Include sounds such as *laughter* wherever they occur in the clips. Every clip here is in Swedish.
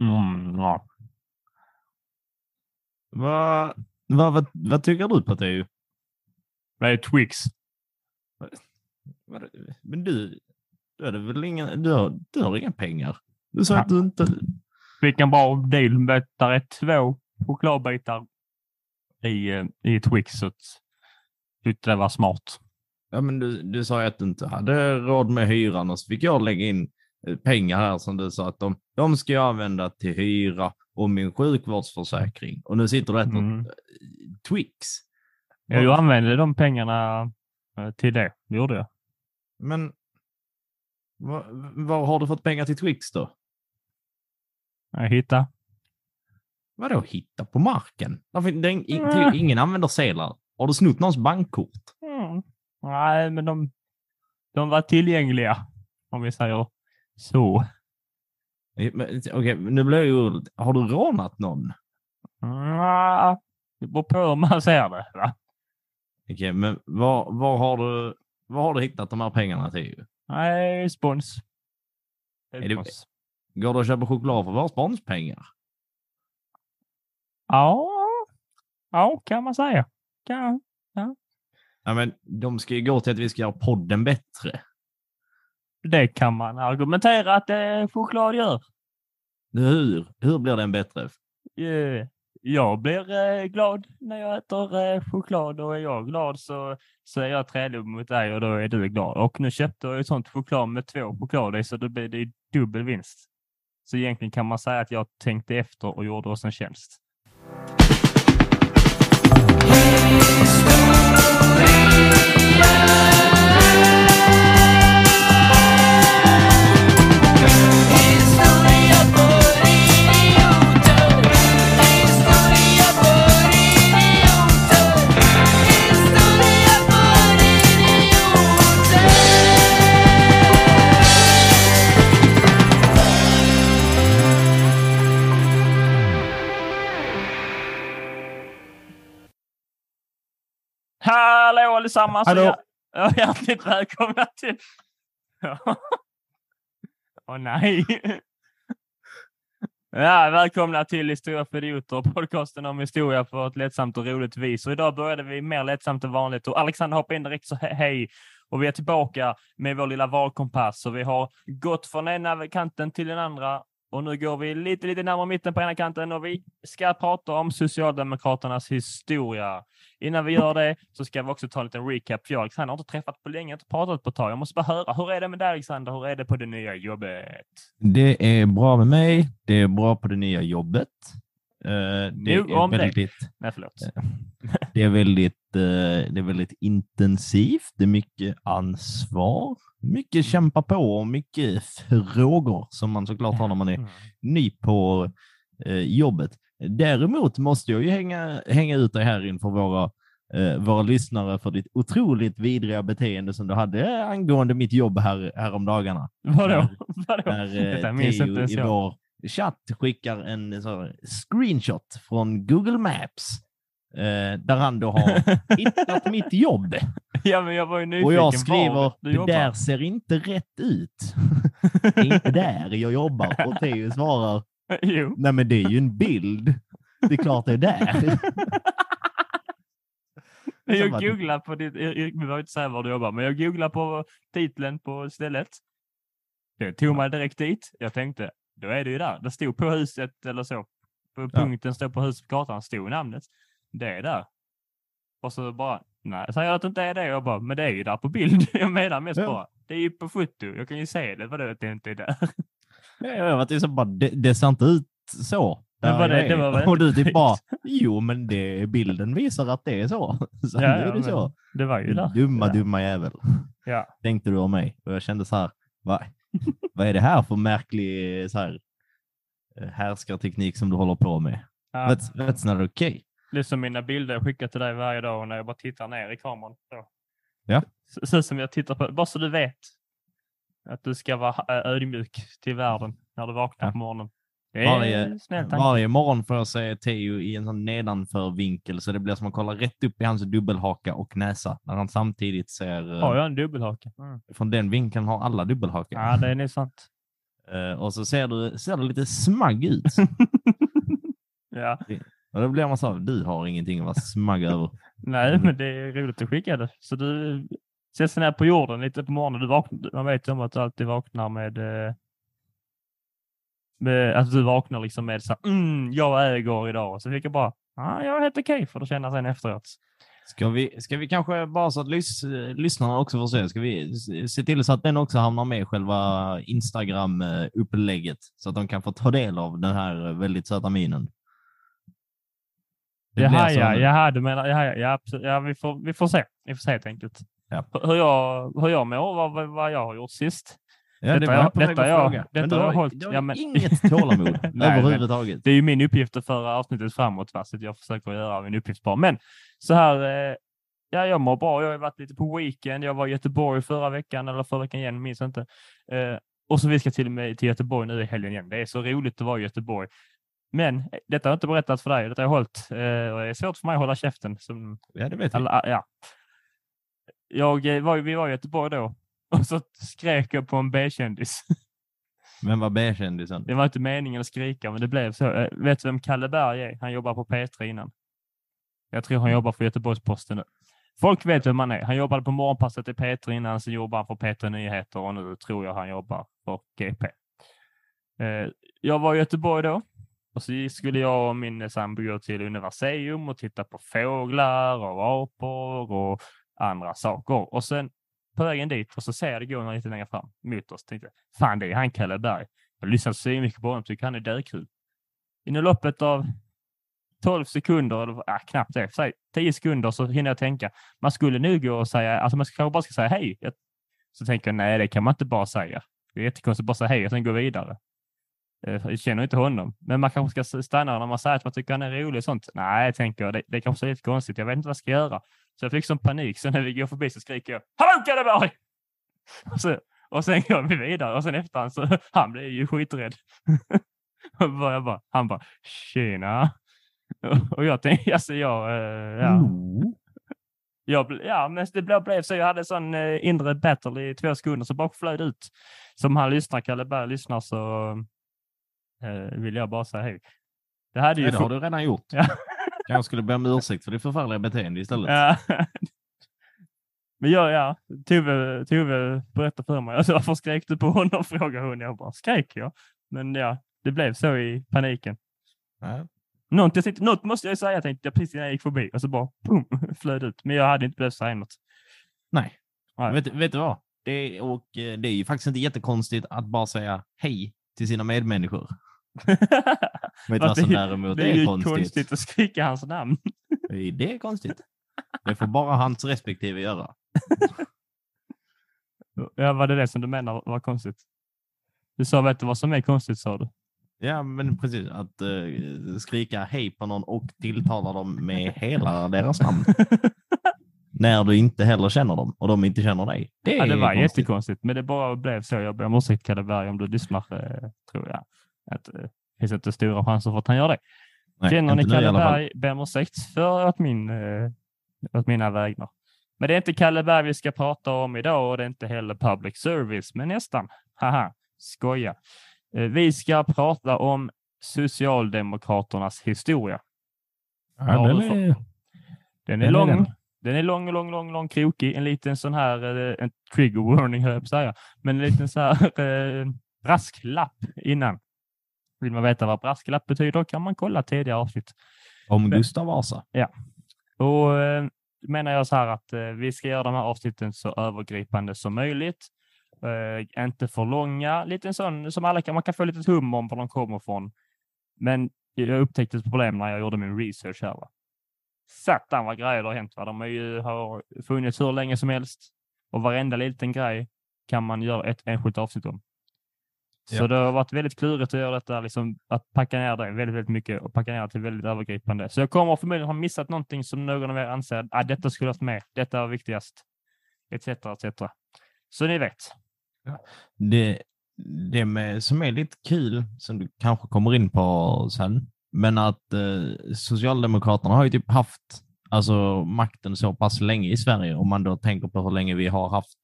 Mm, ja. Vad, vad, vad, vad tycker du på det? Vad är Twix? Men du, du, hade väl inga, du, har, du har inga pengar? Du sa Ja. att du inte... Fick en bra deal. med- Där är två chokladbitar i, eh, i Twix. Så att tyckte det var smart. Ja, men du, du sa ju att du inte hade råd med hyran och så fick jag lägga in pengar här som du sa att de, de ska jag använda till hyra och min sjukvårdsförsäkring. Och nu sitter du och äter Mm. Twix. Ja, Jag använde de pengarna eh, till det. Det gjorde jag. Men var, var har du fått pengar till Twix då? Jag hittade. Vadå hitta på marken? Det ing- Mm. Ingen använder sedlar. Har du snott någons bankkort? Mm. Nej, men de, de var tillgängliga. Om vi säger så. Men, Okej, men nu blir jag ju... Har du rånat någon? Mm, det beror på hur man ser det. Va? Okej, men var, var, har du, var har du hittat de här pengarna till? Nej, spons. Är det-. Går det att köpa choklad för våra sponspengar? Ja, ja, kan man säga. Kan. Ja, men de ska ju gå till att vi ska göra podden bättre. Det kan man argumentera att eh, choklad gör. Hur? Hur blir den bättre? Eh, Jag blir eh, glad när jag äter eh, choklad och är jag glad så, så är jag trevlig mot dig och då är du glad. Och nu köpte jag ett sånt choklad med två choklad i så då blir det dubbel vinst. Så egentligen kan man säga att jag tänkte efter och gjorde oss en tjänst. Hallå allesammans! Hallå. Ja, hjärtligt välkomna till... *laughs* Åh nej! *laughs* Ja, välkomna till Historia för idioter, podcasten om historia på ett lättsamt och roligt vis. Och idag började vi mer lättsamt än vanligt och Alexander hoppade in direkt så he- hej. Och vi är tillbaka med vår lilla valkompass och vi har gått från ena kanten till den andra och nu går vi lite, lite närmare mitten på ena kanten och vi ska prata om Socialdemokraternas historia. Innan vi gör det så ska vi också ta en liten recap. För jag Alexander har inte träffat på länge, inte pratat på ett tag. Jag måste bara höra, hur är det med dig Alexander? Hur är det på det nya jobbet? Det är bra med mig. Det är bra på det nya jobbet. Eh, det, är det. väldigt, Nej, förlåt. det, är väldigt, eh, det är väldigt intensivt. Det är mycket ansvar, mycket kämpa på och mycket frågor som man såklart har när man är Mm. ny på eh, jobbet. Däremot måste jag ju hänga, hänga ut dig här inför våra, eh, våra lyssnare för ditt otroligt vidriga beteende som du hade angående mitt jobb här, häromdagarna. Vadå? *laughs* Vadå? När eh, Detta minns inte ens jag. Chatt skickar en så screenshot från Google Maps eh, där han då har *laughs* hittat mitt jobb. Ja, men jag var ju nyfiken. Och jag skriver, det där ser inte rätt ut. *laughs* Det är inte där jag jobbar. Och Theo svarar, *laughs* jo. nej men det är ju en bild. Det är klart det är där. Jag googlar på ditt, jag, jag, vi behöver inte säga var du jobbar, men jag googlar på titeln på stället. Det tog mig direkt dit. Jag tänkte, då är det ju där. Det stod på huset eller så. På Ja. punkten står på huset på kartan, stod namnet. Det är där. Och så bara, nej, säger jag att det inte är det. Jag bara, men det är ju där på bild. *laughs* Jag menar mest Ja. bara, det är ju på foto. Jag kan ju se det, vadå att det inte är där. Ja, Jag vet, det, är så bara, det, det ser inte ut så. Men var det- det var väl *laughs* och du typ bara, jo men det, bilden visar att det är så. *laughs* Så Ja, ja, är det men så. Det var ju där. Dumma, Ja. dumma jävel. Ja. Tänkte du om mig. Och jag kände så här, va, *laughs* vad är det här för märklig så här, eh, härskarteknik som du håller på med? Ja. That's, that's not okay. Det är som mina bilder jag skickar till dig varje dag när jag bara tittar ner i kameran. Så. Ja. Så, så som jag tittar på, bara så du vet. Att du ska vara äh, ödmjuk till världen när du vaknar Ja. på morgonen. Varje-. Varje morgon får jag se Teo i en sån nedanför vinkel så det blir som att kolla rätt upp i hans dubbelhaka och näsa när han samtidigt ser... eh, Har jag en dubbelhaka? Mm. Från den vinkeln har alla dubbelhaka. Ja, det är nog sant. *laughs* Eh, och så ser du, ser du lite smagg ut. *laughs* Ja. och då blir man så här, du har ingenting att vara smagg över. *laughs* Nej, men det är roligt att skicka det. Så du sätter sig ner på jorden lite på morgonen. Du vaknar, man vet ju om att du alltid vaknar med, eh, med att du vaknar liksom med så här, mm, jag äger idag. Så fick jag bara, ah, jag är helt okej för att känna sen efteråt. Ska vi, ska vi kanske bara så att lys, lyssnarna också får se, ska vi se till så att den också hamnar med i själva Instagram-upplägget så att de kan få ta del av den här väldigt söta minen. Det Jaha, ja, jaha, du menar, jaha, ja, ja, vi, får, vi får se. Vi får se helt enkelt. Ja. Hur jag, hur jag mår, vad, vad jag har gjort sist. Ja, det Detta jag jag- detta jag- fråga. detta Men du jag har, har hållit- du har ja, men- inget *laughs* tålamod överhuvudtaget. Det är ju min uppgift att föra avsnittet framåt, va? så jag försöker göra min uppgift bra. Men så här, eh, ja, jag mår bra. Jag har varit lite på weekend. Jag var i Göteborg förra veckan eller förra veckan igen, minns inte. Eh, och så vi ska till och med till Göteborg nu i helgen igen. Det är så roligt att vara i Göteborg. Men eh, detta har jag inte berättat för dig. Detta har jag hållit. Eh, och det är svårt för mig att hålla käften. Som, Ja, det vet alla, ja. Jag eh, var, vi var i Göteborg då *laughs* och så skrek jag på en B-kändis. *laughs* Men vad B-kändisen? Det var inte meningen att skrika, men det blev så. Eh, Vet du vem Kalle Berg är? Han jobbar på P3 innan. Jag tror han jobbar för Göteborgs-Posten nu. Folk vet vem han är. Han jobbade på morgonpasset i P3 innan, sen jobbade han för P3 Nyheter och nu tror jag han jobbar för GP. Eh, Jag var i Göteborg då och så skulle jag och min sambo gå till Universeum och titta på fåglar och apor och andra saker. Och sen på vägen dit och så ser jag det gå någon lite längre fram mot oss. Tänkte, fan det är han Kalle Berg. Jag har lyssnat så mycket på honom, tycker han är dökul. Inom loppet av 12 sekunder, eller äh, knappt det, säg 10 sekunder så hinner jag tänka. Man skulle nu gå och säga, alltså man kanske bara ska säga hej. Så tänker jag, nej det kan man inte bara säga. Det är jättekonstigt att bara säga hej och sen gå vidare. Eh, Jag känner inte honom, men man kanske ska stanna när man säger att man tycker han är rolig och sånt. Nej, tänker jag, det, det kanske är lite konstigt. Jag vet inte vad jag ska göra. Så jag fick sån panik, så när vi går förbi så skriker jag Hallå Kalle Berg! *laughs* Och, så, och sen går vi vidare och sen efter *laughs* han så, han blev ju skiträdd. *laughs* och jag bara, han bara, tjena. Och jag tänkte, alltså jag, eh, ja. Mm. Jag, ja, men det blev, så. Jag hade sån eh, inre battle i två sekunder, så bara flög det ut. Som han lyssnar, Kalle Berg lyssnar, så vill jag bara säga hej. Det hade ju... Ja, det har du redan gjort. Ja. Kanske skulle be om ursäkt för det förfärliga beteende istället. Ja. *laughs* Men jag, ja, Tove, Tove berättade för mig, alltså, varför skrek du på honom? *laughs* frågade hon. Jag bara, skrek jag? Men ja, det blev så i paniken. Något, jag tänkte, något måste jag säga, tänkte jag precis innan jag gick förbi. Och så bara, pum, *laughs* flöt ut. Men jag hade inte behövt säga något. Nej. Nej. Vet, vet du vad? Det är, och, eh, det är ju faktiskt inte jättekonstigt att bara säga hej till sina medmänniskor. *laughs* Vet du vad det som är- däremot det är ju konstigt? konstigt att skrika hans namn. Det är- är konstigt. *laughs* Det får bara hans respektive göra. Ja, var det det som du menar var konstigt? Du sa, vet du vad som är konstigt, sa du? Ja, men precis. Att eh, skrika hej på någon och tilltala dem med hela deras namn. *laughs* När du inte heller känner dem och de inte känner dig. Det är Ja, det var konstigt. jättekonstigt, men det bara blev så. Jag ber om ursäkt, Kalle Berg, om du lyssnar, eh, tror jag. Att, eh, det finns inte stora chanser för att han gör det. Nej, Känner ni Kalle. Berg, ber om ursäkt för att min, eh, åt mina vägnar. Men det är inte Kalle Berg vi ska prata om idag och det är inte heller public service, men nästan. Haha, skoja. Eh, Vi ska prata om Socialdemokraternas historia. Ja, den är... Den är Den är lång. den. Den är lång, lång, lång, lång, krokig. En liten sån här, eh, en trigger warning höll jag på att säga, men en liten så här *laughs* eh, brasklapp innan. Vill man veta vad brasklapp betyder kan man kolla tidigare avsnitt. Om Gustav Vasa. Och eh, menar jag så här att eh, vi ska göra de här avsnitten så övergripande som möjligt. Eh, inte för långa, lite sån som alla kan, man kan få lite hum om var de kommer ifrån. Men jag upptäckte ett problem när jag gjorde min research här. Va? Satan vad grejer det har hänt. Va? De har ju har funnits hur länge som helst och varenda liten grej kan man göra ett enskilt avsnitt om. Så Ja. det har varit väldigt klurigt att göra detta, liksom, att packa ner det väldigt, väldigt mycket och packa ner det till väldigt övergripande. Så jag kommer förmodligen ha missat någonting som någon av er anser att ah, detta skulle ha varit med, detta var viktigast, etc. etc. Så ni vet. Det, det med, som är lite kul, som du kanske kommer in på sen, men att eh, Socialdemokraterna har ju typ haft alltså, makten så pass länge i Sverige, om man då tänker på hur länge vi har haft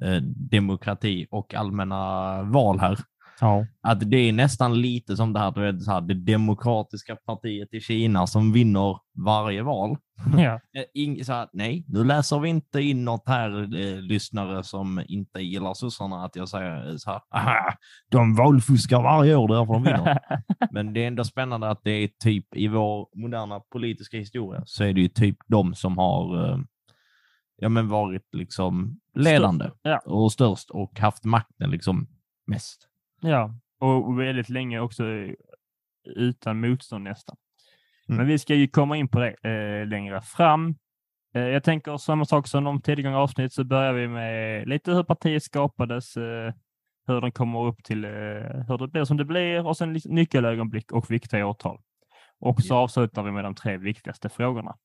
eh, demokrati och allmänna val här. Ja. Att det är nästan lite som det här, du vet, så här, det demokratiska partiet i Kina som vinner varje val. ja. *laughs* Eh, Ing, så här, nej, nu läser vi inte in något här, eh, lyssnare som inte gillar sossarna, att jag säger eh, så här, aha, de valfuskar varje år, därför de vinner. *laughs* Men det är ändå spännande att det är typ i vår moderna politiska historia så är det ju typ de som har eh, ja, men varit liksom ledande ja. och störst och haft makten liksom mest. Ja, och väldigt länge också utan motstånd nästan. Mm. Men vi ska ju komma in på det eh, längre fram. Eh, jag tänker samma sak som de tidigare avsnitt så börjar vi med lite hur partiet skapades, eh, hur de kommer upp till, eh, hur det blir som det blir och sen nyckelögonblick och viktiga årtal. Och så avslutar vi med de tre viktigaste frågorna.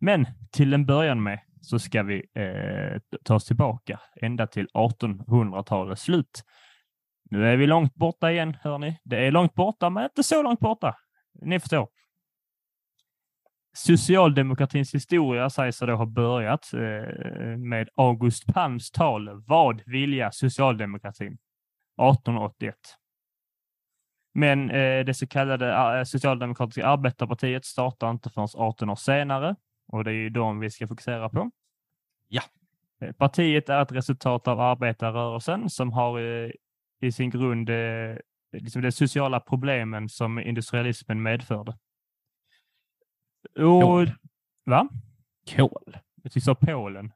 Men till en början med så ska vi eh, ta oss tillbaka ända till 1800-talets slut. Nu är vi långt borta igen, hör ni. Det är långt borta, men inte så långt borta. Ni förstår. Socialdemokratins historia sägs då ha börjat eh, med August Palms tal Vad vilja socialdemokratin? 1881. Men eh, det så kallade eh, socialdemokratiska arbetarpartiet startar inte förrän 18 år senare och det är ju de vi ska fokusera på. Ja. Partiet är ett resultat av arbetarrörelsen som har i sin grund eh, liksom de sociala problemen som industrialismen medförde. Och, Kol. va? Kol. Tyckte sa Polen.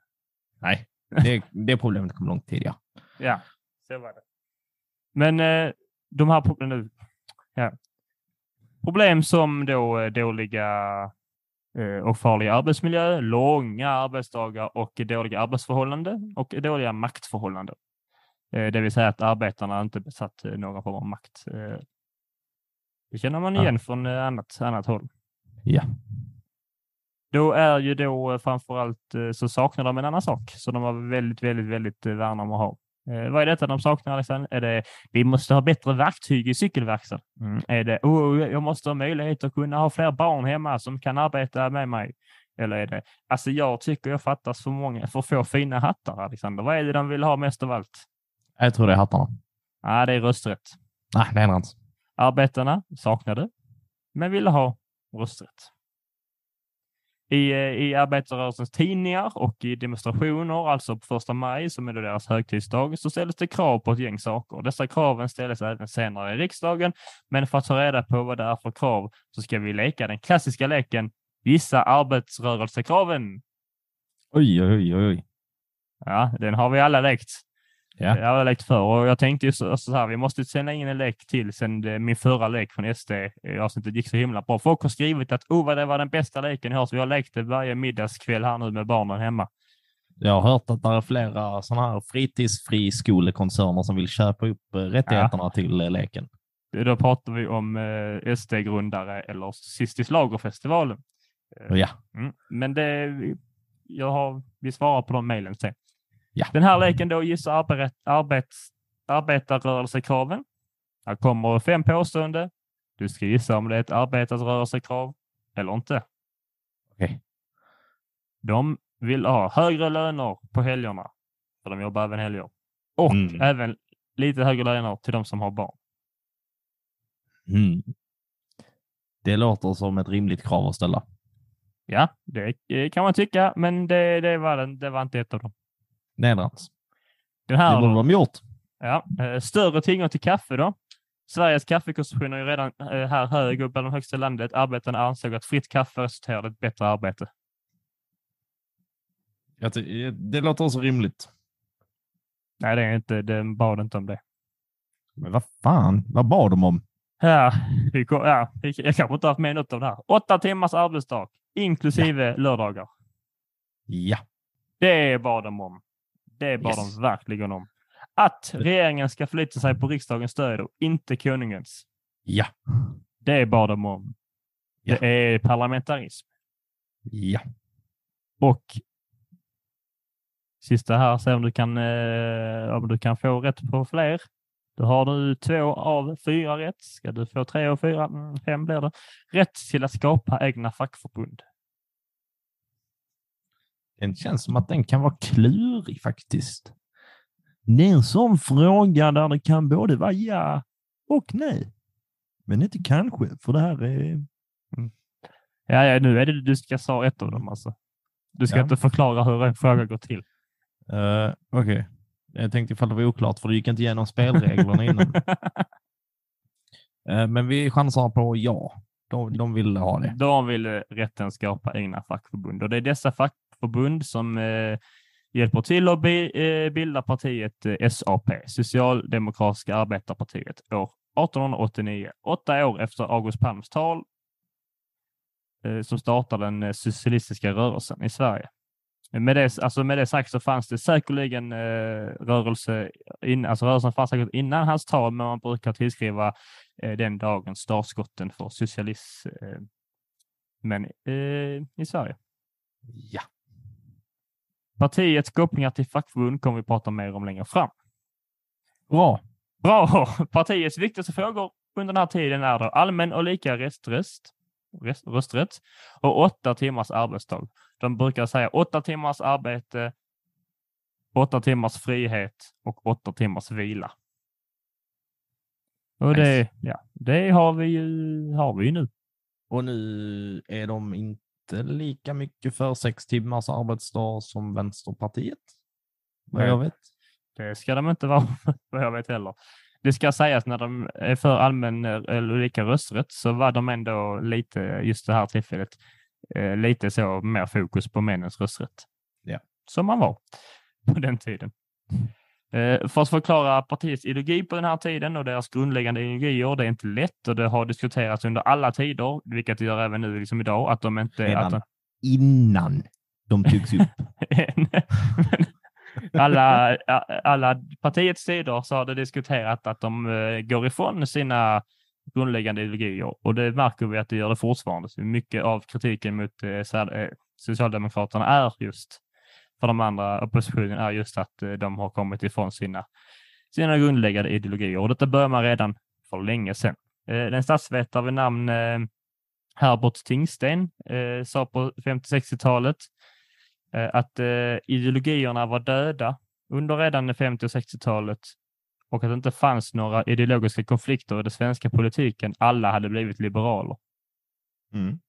Nej, det, det problemet kom långt tidigare. Ja, så var det. Men eh, de här problemen, ja. problem som då eh, dåliga eh, och farliga arbetsmiljö, långa arbetsdagar och dåliga arbetsförhållanden och dåliga maktförhållanden. Eh, det vill säga att arbetarna inte besatt eh, någon form av makt. Eh, det känner man Ja. igen från eh, annat, annat håll. Ja. Då är ju då framförallt så saknar de en annan sak som de var väldigt, väldigt, väldigt värna om att ha. Vad är detta de saknar Alexander? Är det vi måste ha bättre verktyg i cykelverkstaden? Mm. Är det oh, jag måste ha möjlighet att kunna ha fler barn hemma som kan arbeta med mig? Eller är det alltså jag tycker jag fattas för många, för få fina hattar Alexander. Vad är det de vill ha mest av allt? Jag tror det är hattarna. Ja, det är rösträtt. Nej, det det inte. Arbetarna saknade, men ville ha rösträtt. I, eh, I arbetarrörelsens tidningar och i demonstrationer, alltså på första maj som är då deras högtidsdag, så ställdes det krav på ett gäng saker. Dessa kraven ställdes även senare i riksdagen, men för att ta reda på vad det är för krav så ska vi leka den klassiska leken Gissa arbetsrörelsekraven. Oj, oj, oj, oj. Ja, den har vi alla lekt. Ja. Jag har lekt förr och jag tänkte ju så, här, vi måste sända in en lek till sen min förra lek från SD i avsnittet gick så himla bra. Folk har skrivit att oh, vad det var den bästa leken jag har, så vi har lekt det varje middagskväll här nu med barnen hemma. Jag har hört att det är flera sådana här fritidsfriskolekoncerner som vill köpa upp eh, rättigheterna till eh, leken. Då pratar vi om eh, SD-grundare eller sist i Schlagerfestivalen. Och ja, Mm. Men det, jag har, vi svarar på de mejlen sen. Ja. Den här leken då gissar arbet, arbets, arbetarrörelsekraven. Här kommer fem påståenden. Du ska gissa om det är ett arbetarrörelsekrav eller inte. Okej. De vill ha högre löner på helgerna, för de jobbar även helger. Och Mm. även lite högre löner till de som har barn. mm. det låter som ett rimligt krav att ställa. Ja, det kan man tycka, men det, det, var, det var inte ett av dem. Nedrans. Den Det här borde de gjort. Ja, eh, större tillgång till kaffe då. Sveriges kaffekonsumtion är ju redan eh, här hög och bland de högsta i landet. Arbetarna ansåg att fritt kaffe resulterade i ett bättre arbete. Jag ty- Det låter också rimligt. Nej, det är inte, den bad inte om det. Men vad fan, vad bad de om? Ja, vi, kom- ja, jag kanske inte har haft med något av det här. Åtta timmars arbetsdag, inklusive lördagar. Ja. Det bad de om. Det bad Yes. de verkligen om. Att regeringen ska förlita sig på riksdagens stöd och inte konungens. Ja. Det bad de om. Ja. Det är parlamentarism. Ja. Och sista här, se om du kan, eh, om du kan få rätt på fler. Då har du två av fyra rätt. Ska du få tre av fyra? Mm, fem blir det. Rätt till att skapa egna fackförbund. Den känns som att den kan vara klurig faktiskt. Det är en sån fråga där det kan både vara ja och nej. Men inte kanske, för det här är... Ja, ja, nu är det du ska svara ett av dem alltså. Du ska Ja. inte förklara hur en fråga går till. Uh, Okej. Jag tänkte ifall det var oklart, för du gick inte igenom spelreglerna innan. *laughs* Eh, men vi chansar på ja. De, de ville ha det. De vill eh, rätten skapa egna fackförbund och det är dessa fackförbund som eh, hjälper till att bi, eh, bilda partiet eh, SAP, Socialdemokratiska arbetarpartiet, år 1889, åtta år efter August Palms tal eh, som startade den eh, socialistiska rörelsen i Sverige. Med det, alltså med det sagt så fanns det säkerligen eh, rörelse, in, alltså rörelsen fanns säkert innan hans tal, men man brukar tillskriva eh, den dagen startskotten för socialism eh, men eh, i Sverige. Ja. Partiets kopplingar till fackförbund kommer vi prata mer om längre fram. Bra. Bra! *laughs* Partiets viktigaste frågor under den här tiden är då allmän och lika röströst, röst, rösträtt och åtta timmars arbetsdag. De brukar säga åtta timmars arbete, åtta timmars frihet och åtta timmars vila. Och det, Nice. ja, det har vi ju har vi ju nu. Och nu är de inte lika mycket för sex timmars arbetsdag som Vänsterpartiet. Vad jag vet. Det ska de inte *laughs* vara, vad jag vet heller. Det ska sägas när de är för allmän eh, eller lika rösträtt så var de ändå lite, just det här tillfället, eh, lite så mer fokus på männens rösträtt. Ja. Som man var på den tiden. Eh, För att förklara partiets ideologi på den här tiden och deras grundläggande ideologier, det är inte lätt och det har diskuterats under alla tider, vilket det gör även nu liksom idag, att de inte... Redan Att innan de tycks upp. *laughs* alla, alla partiets sidor så har det diskuterat att de eh, går ifrån sina grundläggande ideologier och det märker vi att det gör det fortfarande. Så mycket av kritiken mot eh, Socialdemokraterna är just för de andra oppositionen är just att eh, de har kommit ifrån sina, sina grundläggande ideologier och detta börjar man redan för länge sedan. Eh, Den statsvetare vid namn eh, Herbert Tingsten sa på 50-60-talet eh, att ideologierna var döda under redan 50 och 60-talet och att det inte fanns några ideologiska konflikter i den svenska politiken. Alla hade blivit liberaler. Mm.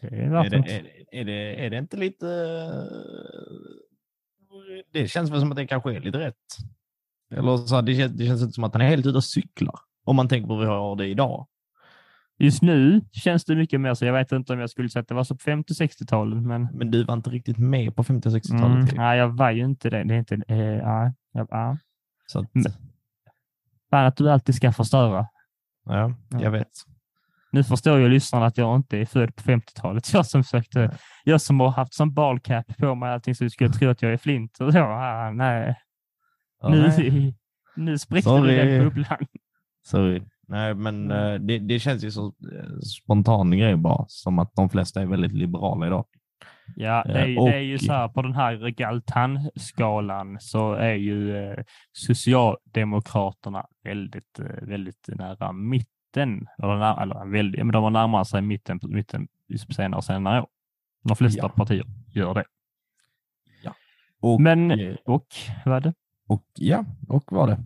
Det är det, är, är, det, är det inte lite... Det känns väl som att det kanske är lite rätt. Eller så, här, det, känns, det känns inte som att han är helt ute och cyklar. Om man tänker på hur vi har det idag. Just nu känns det mycket mer så. Jag vet inte om jag skulle säga att det var så på 50 och 60-talet, men Men du var inte riktigt med på 50 och 60-talet. mm, nej, jag var ju inte det. Det är inte, eh, ja, ja, ja. Så att, Men- Fan att du alltid ska förstöra. ja, Ja. jag vet. Nu förstår ju lyssnarna att jag inte är född på 50-talet. *laughs* Jag som försökte, jag som har haft som balcap på mig allting så du skulle tro att jag är flint. Och så, ah, nej, Ja, nu, nej. *laughs* nu sprickte Sorry. du den bubblan. Sorry. Nej, men Mm. eh, det, det känns ju så eh, spontan grej bara. Som att de flesta är väldigt liberala idag. Ja, det är, Eh, det är ju och- så här på den här Galtan-skalan så är ju eh, Socialdemokraterna väldigt, väldigt nära mitten. Eller, när, eller väldigt, men de har närmat sig mitten, mitten senare och senare år. De flesta Ja. partier gör det. Och, Men, eh, och vad är det? och ja, och var det.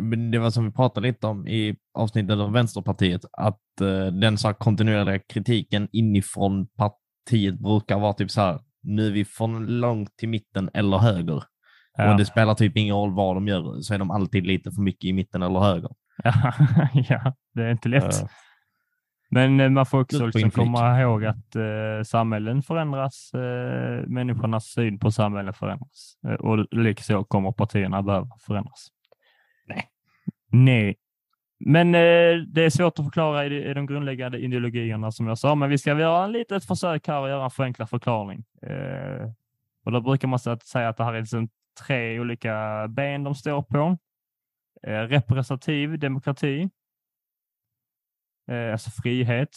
Men det var som vi pratade lite om i avsnittet om Vänsterpartiet, att eh, den så kontinuerliga kritiken inifrån partiet brukar vara typ så här, nu är vi från långt till mitten eller höger. Ja. Och det spelar typ ingen roll vad de gör, så är de alltid lite för mycket i mitten eller höger. Ja, *laughs* ja, det är inte lätt. Eh, Men eh, man får också liksom komma ihåg att eh, samhällen förändras, eh, människornas syn på samhällen förändras eh, och likaså kommer partierna behöva förändras. Nej. Nej. Men eh, det är svårt att förklara i, de- i de grundläggande ideologierna som jag sa, men vi ska göra en litet försök här och göra en förenklad förklaring. Eh, och då brukar man säga att det här är liksom tre olika ben de står på. Eh, representativ demokrati, eh, alltså frihet.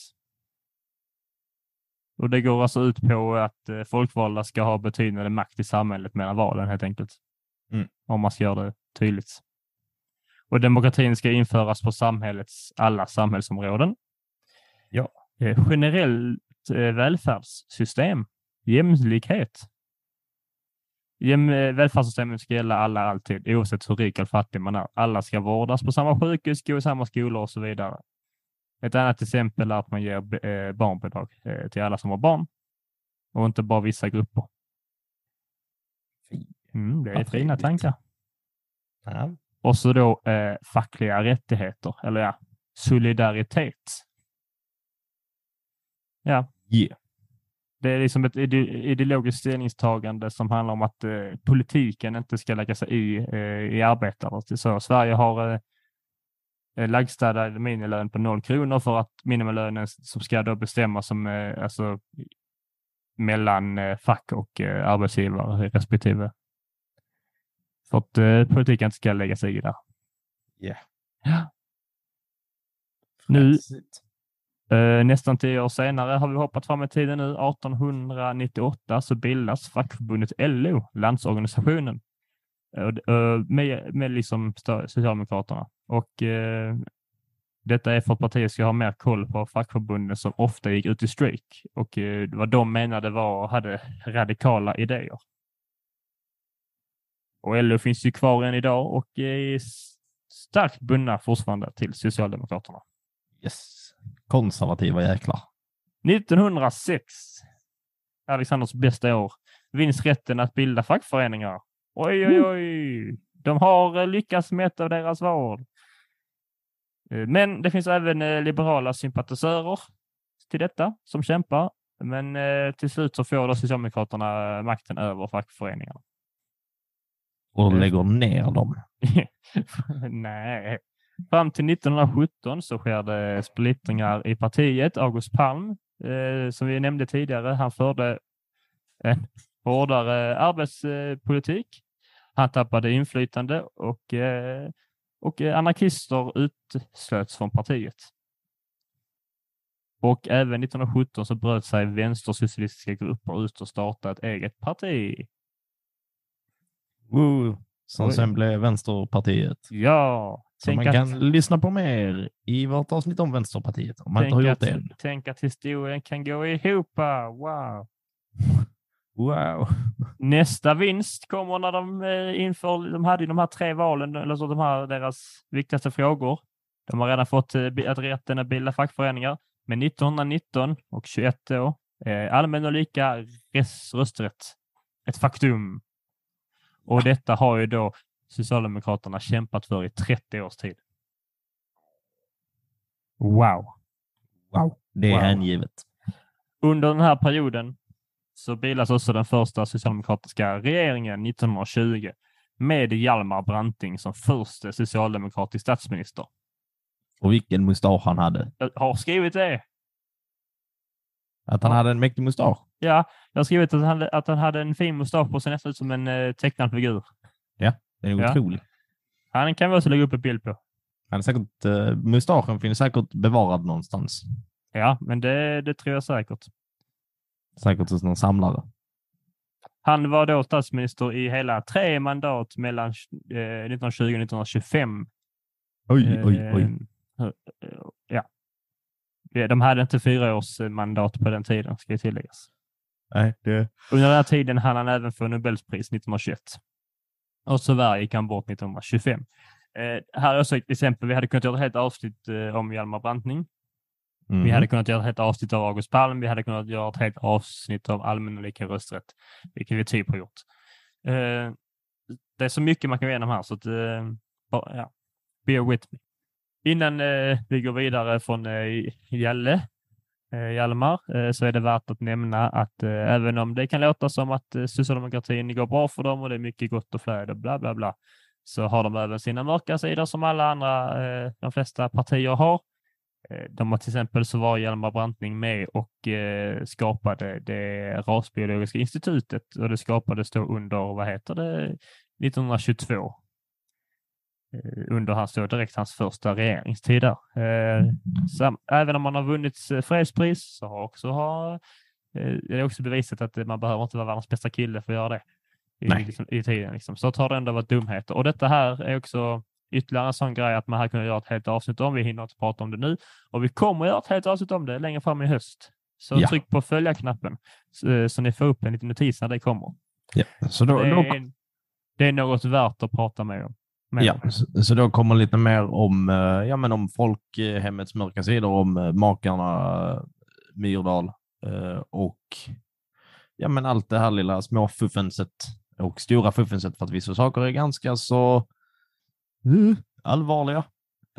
Och det går alltså ut på att eh, folkvalda ska ha betydande makt i samhället mellan valen helt enkelt. Mm. Om man ska göra det tydligt. Och demokratin ska införas på samhällets alla samhällsområden. Ja. Generellt välfärdssystem, jämlikhet. Eh, Välfärdssystemet ska gälla alla alltid, oavsett hur rik eller fattig man är. Alla ska vårdas på samma sjukhus, gå i samma skolor och så vidare. Ett annat exempel är att man ger eh, barnbidrag eh, till alla som har barn och inte bara vissa grupper. Mm, det är Vad fina tankar. Ja. Och så då eh, fackliga rättigheter, eller ja, solidaritet. Ja, Yeah. Det är liksom ett ide ideologiskt ställningstagande som handlar om att eh, politiken inte ska lägga sig i, eh, i arbetare. Så Sverige har eh, eh, lagstadgad minimilön på noll kronor för att minimilönen som ska då bestämmas som eh, alltså mellan eh, fack och eh, arbetsgivare respektive. För att eh, politiken inte ska lägga sig i det. Yeah. Ja. Nu-. Eh, nästan tio år senare har vi hoppat fram i tiden nu. 1898 så bildas fackförbundet LO, Landsorganisationen, eh, eh, med, med liksom Socialdemokraterna. Och eh, detta är för att partiet ska ha mer koll på fackförbunden som ofta gick ut i strejk och eh, vad de menade var och hade radikala idéer. Och LO finns ju kvar än idag och är starkt bundna fortfarande till Socialdemokraterna. Yes. Konservativa jäklar. 1906, Alexanders bästa år, vinns rätten att bilda fackföreningar. Oj, oj, oj. De har eh, lyckats med ett av deras val. Eh, Men det finns även eh, liberala sympatisörer till detta som kämpar. Men till slut så får då Socialdemokraterna makten över fackföreningarna. Och lägger ner dem. *laughs* Nej. Fram till 1917 så sker det splittringar i partiet. August Palm, eh, som vi nämnde tidigare, han förde en hårdare arbetspolitik. Han tappade inflytande och, eh, och eh, anarkister utslöts från partiet. Och även 1917 så bröt sig vänstersocialistiska grupper ut och startade ett eget parti. Woo. Som Oj. sen blev Vänsterpartiet. Ja, Så man tänk kan att- lyssna på mer i vårt avsnitt om Vänsterpartiet om man inte har gjort att, det än. tänk att historien kan gå ihop. Wow. Wow. Nästa vinst kommer när de eh, inför, de hade ju de här tre valen, eller så de här deras viktigaste frågor. De har redan fått eh, att rätten att bilda fackföreningar. Men 1919 och 21 år, eh, allmän och lika rösträtt. Ett faktum. Och detta har ju då Socialdemokraterna kämpat för i 30 års tid. Wow. wow. Det är Wow. hängivet. Under den här perioden så bildas också den första socialdemokratiska regeringen 1920 med Hjalmar Branting som första socialdemokratisk statsminister. Och vilken mustasch han hade. Jag har skrivit det. Att han Ja. hade en mäktig mustasch. Ja, jag har skrivit att han, att han hade en fin mustasch på sig nästan ut som en eh, tecknad figur. Den är Ja. otrolig. Han kan vi också lägga upp en bild på. Han är säkert, uh, mustaschen finns säkert bevarad någonstans. Ja, men det, det tror jag säkert. Säkert hos någon samlare. Han var då statsminister i hela tre mandat mellan eh, 1920 och 1925. Oj, oj, oj. Eh, eh, Ja. De hade inte fyra års eh, mandat på den tiden, ska tilläggas. Nej, det... Under den här tiden hann han även få Nobelpris 1921. Och tyvärr gick han bort 1925. Eh, här är också ett exempel. Vi hade kunnat göra ett helt avsnitt eh, om Hjalmar Branting. Mm. Vi hade kunnat göra ett helt avsnitt av August Palm. Vi hade kunnat göra ett helt avsnitt av allmän och lika rösträtt, vilket vi typ har gjort. Eh, det är så mycket man kan gå igenom här, så att, eh, bara, ja, bear with me. Innan eh, vi går vidare från eh, Jalle, Eh, Hjalmar, eh, så är det värt att nämna att eh, även om det kan låta som att socialdemokratin går bra för dem och det är mycket gott och flöde och bla bla bla, så har de även sina mörka sidor som alla andra, de flesta partier har. De har till exempel så var Hjalmar Branting med och skapade det rasbiologiska institutet och det skapades då under, vad heter det, 1922. Eh, under hans då direkt hans första regeringstid där. Eh, sam, även om man har vunnit eh, fredspris så har också har, det är också bevisat att man behöver inte vara världens bästa kille för att göra det i, liksom, i tiden. Liksom. Så har det ändå varit dumheter. Och detta här är också ytterligare en sån grej att man här kunde göra ett helt avsnitt om. Vi hinner inte prata om det nu och vi kommer göra ett helt avsnitt om det längre fram i höst. Så Ja. tryck på följa-knappen så, så ni får upp en liten notis när det kommer. Ja. Så då, det, då, är, det är något värt att prata med om. Ja, så, då kommer lite mer om, eh, ja, men om folkhemmets mörka sidor, om eh, makarna eh, Myrdal eh, och ja, men allt det här lilla småfuffenset och stora fuffenset för att vissa saker är ganska så allvarliga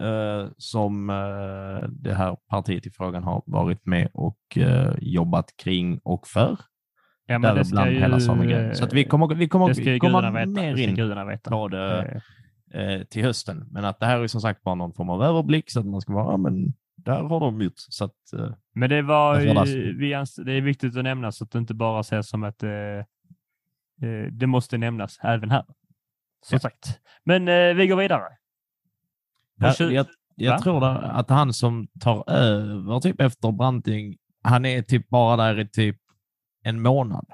eh, som eh, det här partiet i frågan har varit med och eh, jobbat kring och för. Ja, Däribland hela Samegrenen. Så att vi kommer, vi kommer, det ska gudarna veta. mer Det ska in gudarna veta. på det Eh, till hösten. Men att det här är som sagt bara någon form av överblick så att man ska vara, ja, men där har de gjort. Så att, eh, Men det var vi det är viktigt att nämna så att det inte bara ses som att eh, eh, det måste nämnas även här. Som Ja. sagt. Men eh, vi går vidare. På jag, jag, tror att han som tar över typ efter Branting, han är typ bara där i typ en månad.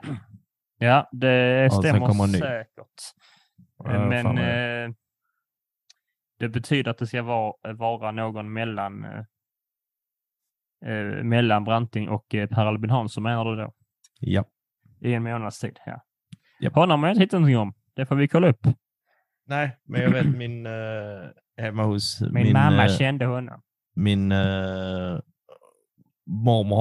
Ja, det stämmer säkert. Ja, Men eh, det betyder att det ska vara, vara någon mellan, eh, eh, mellan Branting och eh, Per Albin Hansson menar du då? Ja. I en månads tid, ja. Japp. Honom har jag inte hittat någonting om. Det får vi kolla upp. Nej, men jag vet min eh, hemma hos Min, mamma eh, kände honom. min eh, mormor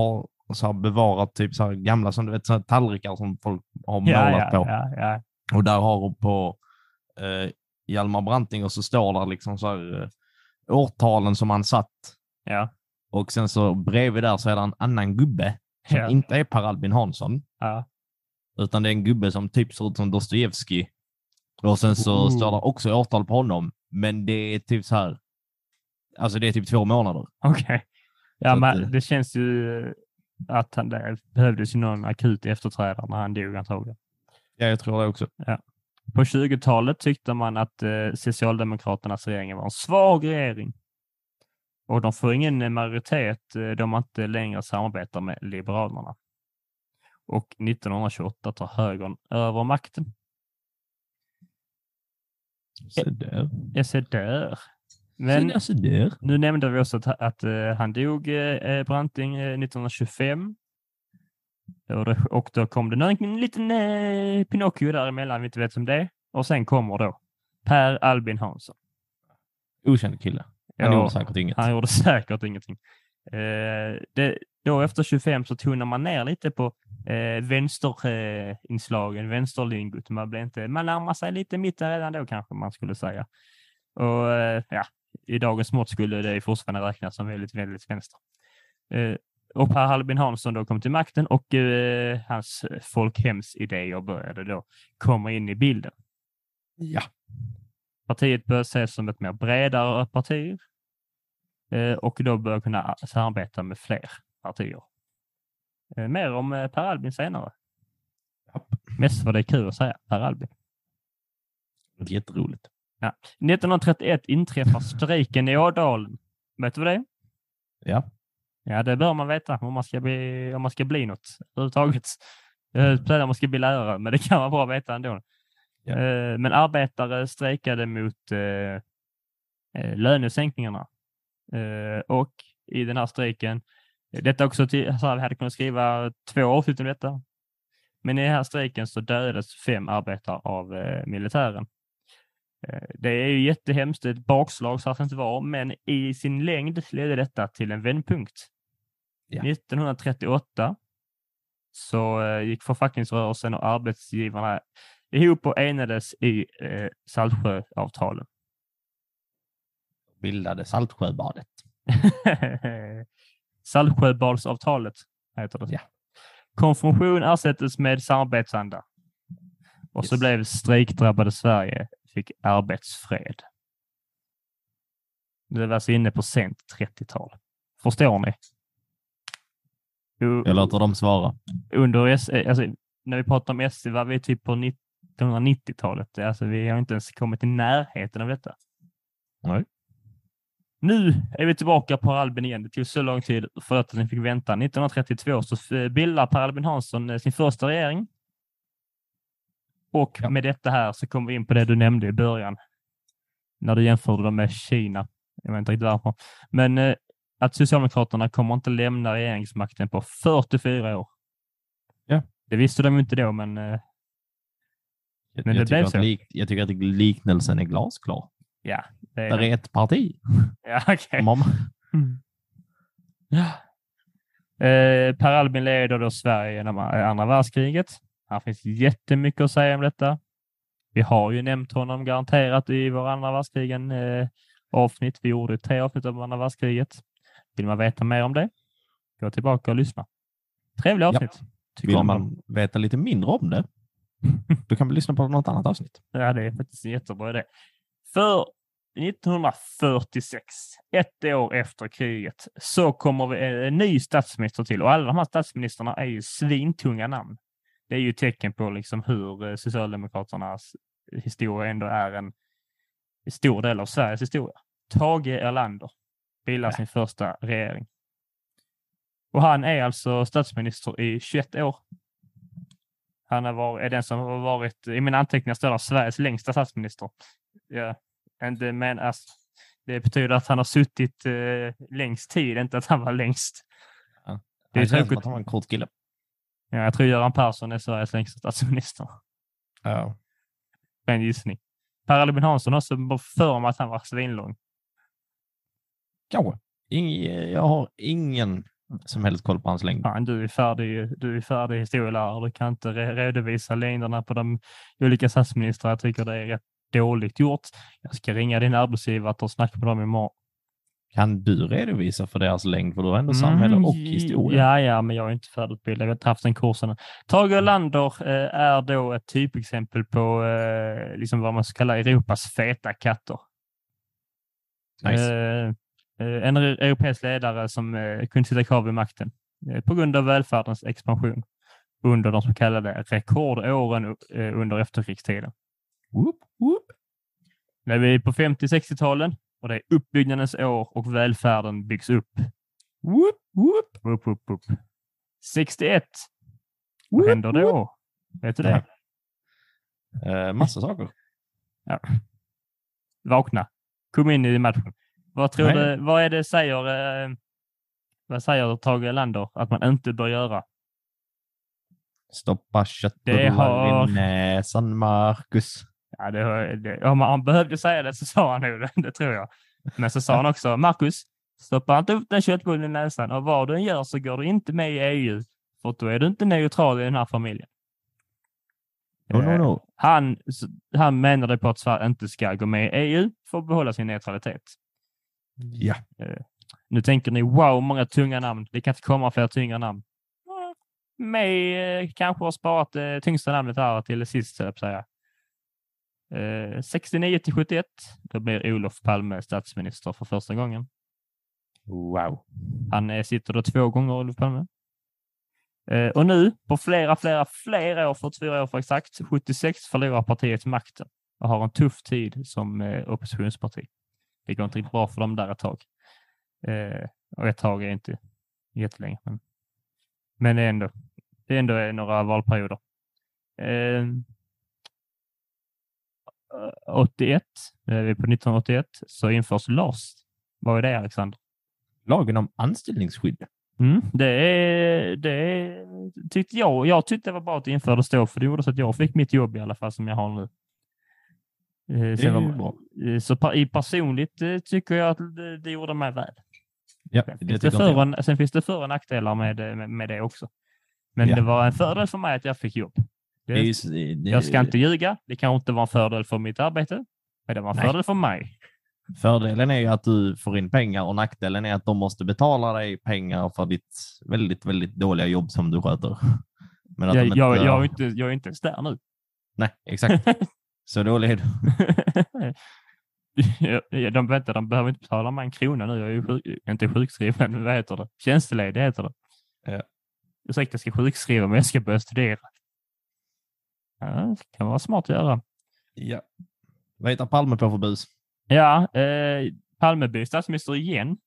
har så här bevarat typ så här gamla som du vet, så här tallrikar som folk har målat Ja, ja, på. ja, ja. Och där har hon på eh, Hjalmar Branting och så står där liksom så här, eh, årtalen som han satt. ja. Och sen så bredvid där så är det en annan gubbe som Ja. inte är Per Albin Hansson, ja. utan det är en gubbe som typ ser ut som Dostojevskij. Och sen så Oh. står det också årtal på honom, men det är typ så här. Alltså det är typ två månader. Okej. Ja, Så att men det- det känns ju att han, det behövdes ju någon akut efterträdare när han dog antagligen. Ja, jag tror det också. På 20-talet tyckte man att eh, Socialdemokraternas regering var en svag regering. Och de får ingen majoritet eh, de inte längre samarbetar med Liberalerna. Och 1928 tar högern över makten. Så där. Där. Så Men där, så där. nu nämnde vi också att, att eh, han dog, eh, Branting, eh, 1925. Och, det, och då kom det en, en liten eh, Pinocchio däremellan, vi inte vet som det är. Och sen kommer då Per Albin Hansson. Okänd kille. Han Ja, gjorde säkert inget. Han gjorde säkert ingenting. Eh, det, då efter 25 så tonar man ner lite på eh, vänsterinslagen, eh, vänsterlingot. Man, blir inte, man närmar sig lite mitten redan då kanske man skulle säga. Och eh, ja, i dagens mått skulle det fortfarande räknas som väldigt, väldigt vänster. Och Per Albin Hansson då kom till makten och eh, hans folkhemsidéer började då komma in i bilden. Ja. Partiet bör ses som ett mer bredare parti eh, och då bör kunna samarbeta med fler partier. Eh, Mer om eh, Per Albin senare. Japp. Mest för det är kul att säga Per Albin. Jätteroligt. 1931 inträffar *laughs* strejken i Ådalen. Vet du vad det är? Ja. Ja, det bör man veta om man ska bli, om man ska bli något överhuvudtaget. Jag om man ska bli lärare, men det kan vara bra att veta ändå. Ja. Eh, Men arbetare strejkade mot eh, eh, lönesänkningarna. Och i den här strejken, detta också till, så här, vi hade kunnat skriva två avsnitt om detta. Men i den här strejken så dödades fem arbetare av eh, militären. Eh, Det är ju jättehemskt, ett bakslag så ska det inte vara, men i sin längd ledde detta till en vändpunkt. Ja. 1938 så eh, gick författningsrörelsen och arbetsgivarna ihop och enades i eh, Saltsjöavtalen. Bildade Saltsjöbadet. *laughs* Saltsjöbadsavtalet heter det. Ja. Konfusion ersättes med samarbetsanda. Och så Yes. blev strejkdrabbade Sverige fick arbetsfred. Det var alltså inne på sent 30-tal. Förstår ni? Jag låter dem svara. under S, eh, alltså, när vi pratar om SD var vi typ på 1990-talet. Alltså, vi har inte ens kommit i närheten av detta. Nej. Nu är vi tillbaka på Albin igen. Det tog så lång tid för att ni fick vänta. 1932 så bildar Per Albin Hansson eh, sin första regering. Och Ja. med detta här så kommer vi in på det du nämnde i början. När du jämförde dem med Kina. Jag vet inte riktigt varför. Men eh, att Socialdemokraterna kommer inte lämna regeringsmakten på 44 år. Ja. Det visste de inte då, men eh, Jag, Men det jag, tycker blev så. lik, jag tycker att liknelsen är glasklar. Ja, det är det. är ett parti. Ja, *laughs* okej. Mamma. Ja. Eh, per Albin leder då Sverige genom eh, andra världskriget. Här finns jättemycket att säga om detta. Vi har ju nämnt honom garanterat i vår andra världskrigen eh, avsnitt. Vi gjorde tre avsnitt om andra världskriget. Vill man veta mer om det? Gå tillbaka och lyssna. Trevliga avsnitt. Tycker Vill dem. man veta lite mindre om det, *laughs* då kan vi lyssna på något annat avsnitt. Ja, det är faktiskt en jättebra idé. För 1946, ett år efter kriget, så kommer vi en, en ny statsminister till och alla de här statsministrarna är ju svintunga namn. Det är ju tecken på liksom hur eh, Socialdemokraternas historia ändå är en stor del av Sveriges historia. Tage Erlander bildar sin första regering. Och han är alltså statsminister i 21 år. Han har varit, är den som har varit, i mina anteckningar står det Sveriges längsta statsminister. Ja, inte, men alltså, det betyder att han har suttit eh, längst tid, inte att han var längst. Ja. Det är Det känns som tråkigt. att han var en kort kille. Ja, jag tror Göran Persson är Sveriges längsta statsminister. Ja. En gissning. Per Albin Hansson har så för mig att han var svinlång. Kanske. Ing, jag har ingen som helst koll på hans längd. Fan, du är färdig, du är färdig historielärare. Du kan inte re- redovisa längderna på de olika statsministrar. Jag tycker det är rätt dåligt gjort. Jag ska ringa din arbetsgivare och snacka med dem imorgon. Kan du redovisa för deras längd? För du har ändå samhälle och Mm, historia. Ja, ja, men jag är inte färdigutbildad. Jag har inte haft den kursen. Tage Erlander eh, är då ett typexempel på eh, liksom vad man ska kalla Europas feta katter. Nice. Eh, en europeisk ledare som kunde sitta kvar vid makten på grund av välfärdens expansion under de så kallade rekordåren under efterkrigstiden. Whoop, whoop. När vi är på 50-60-talen och det är uppbyggnadens år och välfärden byggs upp. Whoop, whoop. Upp, upp, upp. 61. Vad händer då? Vet du det? Eh, massa saker. Vakna. Kom in i matchen. Vad tror Nej. du, vad är det säger, eh, vad säger Tage Erlander att man inte bör göra? Stoppa Det köttbullar har- i näsan, Marcus. Ja, det, det, om han behövde säga det så sa han nog det, det tror jag. Men så sa han också, Marcus, stoppa inte upp den köttbullen i näsan och vad du än gör så går du inte med i EU. För då är du inte neutral i den här familjen. No, no, Eh, no. Han, s- han menade på att Sverige inte ska gå med i EU för att behålla sin neutralitet. Ja. Nu tänker ni, wow, många tunga namn. Det kan inte komma fler tunga namn. Med eh, kanske har sparat det tyngsta namnet här till sist, höll jag säga. Eh, 69 till 71, då blir Olof Palme statsminister för första gången. Wow. Han eh, sitter då två gånger, Olof Palme. Eh, och nu, på flera, flera, flera år, 44 år för exakt, 76 förlorar partiet makten och har en tuff tid som eh, oppositionsparti. Det går inte riktigt bra för dem där ett tag. Eh, och ett tag är inte jättelänge. Men, men det är ändå, det är ändå eh, några valperioder. Eh, 81, eh, på 1981, så införs LAS. Vad är det Alexander? Lagen om anställningsskydd. Mm, det, är, det tyckte jag. Jag tyckte det var bra att det infördes då, för det gjorde så att jag fick mitt jobb i alla fall som jag har nu. Eh, Det är var- bra. eh, Så i personligt tycker jag att det, det gjorde mig väl. Ja, Sen finns det, för och, sen finns det för och nackdelar med, med, med det också. Men Ja. det var en fördel för mig att jag fick jobb. Det, Det det- jag ska inte ljuga. Det kanske inte var en fördel för mitt arbete, men det var en Nej. fördel för mig. Fördelen är ju att du får in pengar och nackdelen är att de måste betala dig pengar för ditt väldigt, väldigt dåliga jobb som du sköter. *laughs* Men att Jag, de jag, inte- jag, är inte, jag är inte ens där nu. Nej, exakt. *laughs* Så dålig är du. *laughs* De, vänta, de behöver inte betala mig en krona nu. Jag är ju sjuk, inte sjukskriven, men vad heter det? Tjänsteledig heter det. Ja. Ursäkta, jag ska sjukskriva mig, jag ska börja studera. Ja, det kan vara smart att göra. Ja. Vad heter Palme på för bus? Ja, eh, Palme statsminister igen.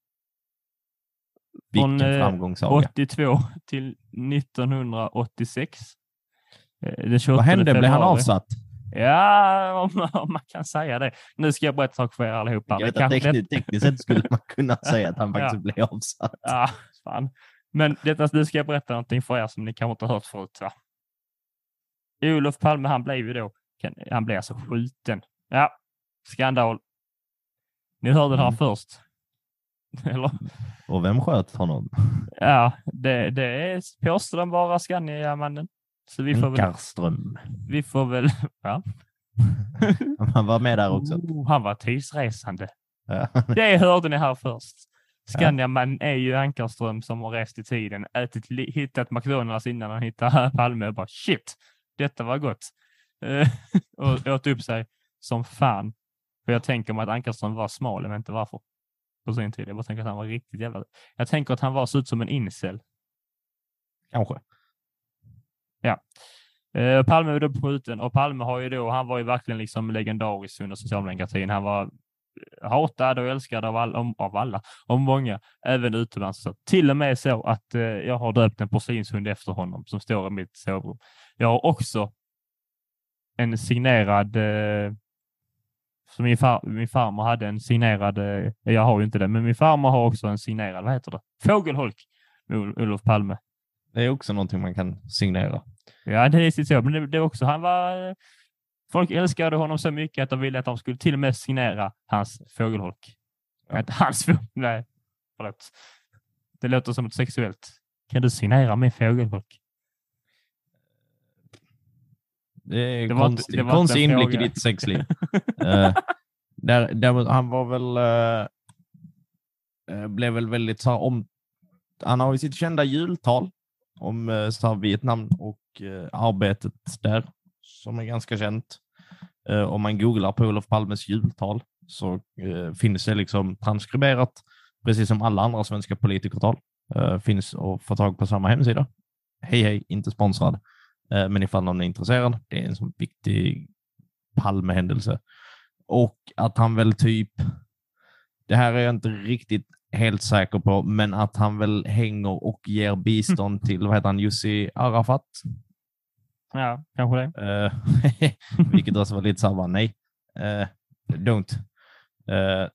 Vilken Från, eh, framgångssaga. 82 till 1986. Eh, den 28 Vad hände? Blev han avsatt? Ja, om, om man kan säga det. Nu ska jag berätta en sak för er allihopa. Jag vet att tekniskt, tekniskt sett skulle man kunna *laughs* säga att han faktiskt blev avsatt. Ja, fan. Men detta, nu ska jag berätta någonting för er som ni kanske inte har hört förut. Va? Olof Palme, han blev ju då Han blev alltså skjuten. Ja, skandal. Ni hörde det här Mm. först. *laughs* Eller? Och vem sköt honom? Ja, det, det är påstår den bara Skandiamannen. Så vi får väl... Ankarström. Vi får väl *laughs* ja. *laughs* Han var med där också. Oh, han var tidsresande. Ja. Det hörde ni här först. Skandiamannen är ju Ankarström som har rest i tiden, ätit, hittat McDonalds innan han hittade Palme och bara shit, detta var gott. Eh, *laughs* och åt upp sig som fan. För jag tänker mig att Ankarström var smal, jag vet inte varför. På sin tid. Jag bara tänker att han var riktigt jävla... Jag tänker att han var så ut som en incel. Kanske. Eh, Palme var då skjuten och Palme har ju då, han var ju verkligen liksom legendarisk under socialdemokratin. Han var hatad och älskad av, all, om, av alla, av många, även utomlands. Så till och med så att eh, jag har döpt en porslinshund efter honom som står i mitt sovrum. Jag har också en signerad, eh, så min, far, min farmor hade en signerad, eh, jag har ju inte det, men min farmor har också en signerad, vad heter det? Fågelholk med Ol- Olof Palme. Det är också någonting man kan signera. Ja, det är sitt så. Men det, det är också, han var... eh, Folk älskade honom så mycket att de ville att de skulle till och med signera hans fågelholk. Ja. Inte hans. Nej, förlåt. Det låter som ett sexuellt. Kan du signera min fågelholk? Det är Det var inte- konstig, det var inte konstig inblick fråga. i ditt sexliv. uh, *laughs* där, där, han var väl... eh, blev väl väldigt så här om... Han har ju sitt kända jultal om uh, så här, Vietnam och eh, arbetet där som är ganska känt. Om man googlar på Olof Palmes jultal så finns det liksom transkriberat, precis som alla andra svenska politikertal. finns att få tag på samma hemsida. Hej hej, inte sponsrad. Eh, Men ifall någon är intresserad, det är en sån viktig Palmehändelse. Och att han väl typ, det här är jag inte riktigt helt säker på, men att han väl hänger och ger bistånd till, vad heter han, Jussi Arafat? Ja, kanske det. Eh, *laughs* vilket också var lite så här, nej, uh, don't. Eh,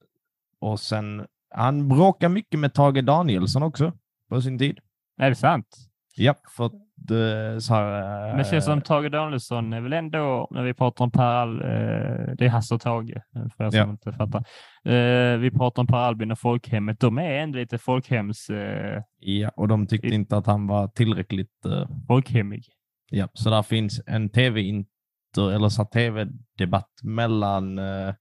och sen, han bråkar mycket med Tage Danielsson också på sin tid. Är det sant? Ja, för uh, så här... Men det känns eh, som Tage Danielsson är väl ändå, när vi pratar om Per Al, eh, det är Hasse och Tage, eh, för er som Ja. inte fattar. Eh, vi pratar om Per Albin och folkhemmet. De är ändå lite folkhems, eh, Ja, och de tyckte inte att han var tillräckligt... eh, folkhemmig. ja, så där finns en tv-inter, eller så tv-debatt mellan eh,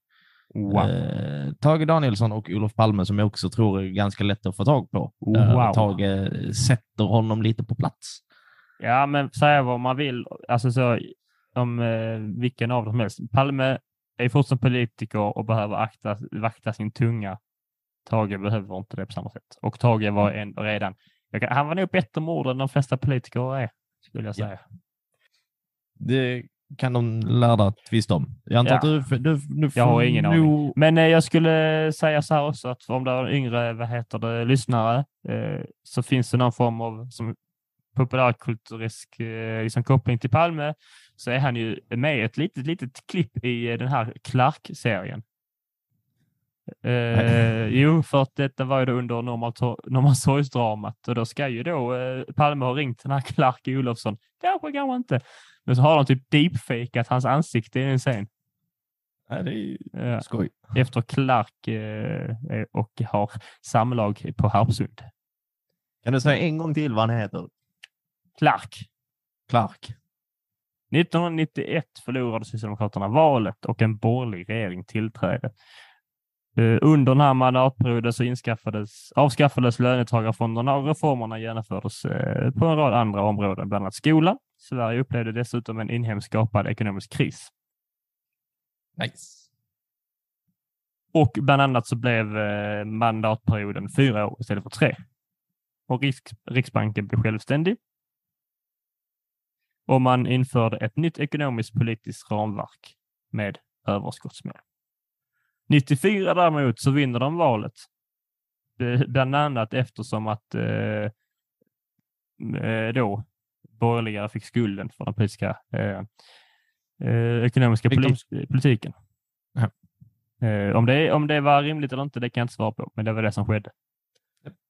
Wow. eh, Tage Danielsson och Olof Palme som jag också tror är ganska lätt att få tag på. Eh, Wow. Tage sätter honom lite på plats. Ja, men säga vad man vill, alltså så om eh, vilken av dem som helst. Palme är fortfarande politiker och behöver akta, vakta sin tunga. Tage behöver inte det på samma sätt. Och Tage var ändå redan, jag kan, han var nog bättre mord än de flesta politiker är, skulle jag Ja. säga. Det kan de lärda tvista om. Jag antar Ja. att du, du, du Jag har ingen aning. nog- Men eh, jag skulle säga så här också att om det är yngre, vad heter det, lyssnare, eh, så finns det någon form av som populärkulturisk eh, liksom koppling till Palme, så är han ju med i ett litet, litet klipp i eh, den här Clark-serien. Eh, jo, för att detta var ju då under Norrmalmstorgsdramat och då ska ju då eh, Palme ha ringt den här Clark Olofsson. Kanske, kanske inte. Men så har de typ deepfakeat hans ansikte i en scen. Nej, det är ju Ja skoj. efter Clark eh, och har samlag på Harpsund. Kan du säga en gång till vad han heter? Clark. Clark. 1991 förlorade Socialdemokraterna valet och en borgerlig regering tillträdde. Eh, Under den här mandatperioden så inskaffades, avskaffades löntagarfonderna och reformerna genomfördes eh, på en rad andra områden, bland annat skolan. Sverige upplevde dessutom en inhemskt skapad ekonomisk kris. Nice. Och bland annat så blev eh, mandatperioden fyra år istället för tre. Och Riks Riksbanken blev självständig. Och man införde ett nytt ekonomiskt politiskt ramverk med överskottsmål. 94 däremot så vinner de valet. Bland annat eftersom att eh, eh, då borgerliga fick skulden för den politiska eh, eh, ekonomiska Fick de- polit- politiken. Ja. Eh, om, det, om det var rimligt eller inte, det kan jag inte svara på, men det var det som skedde.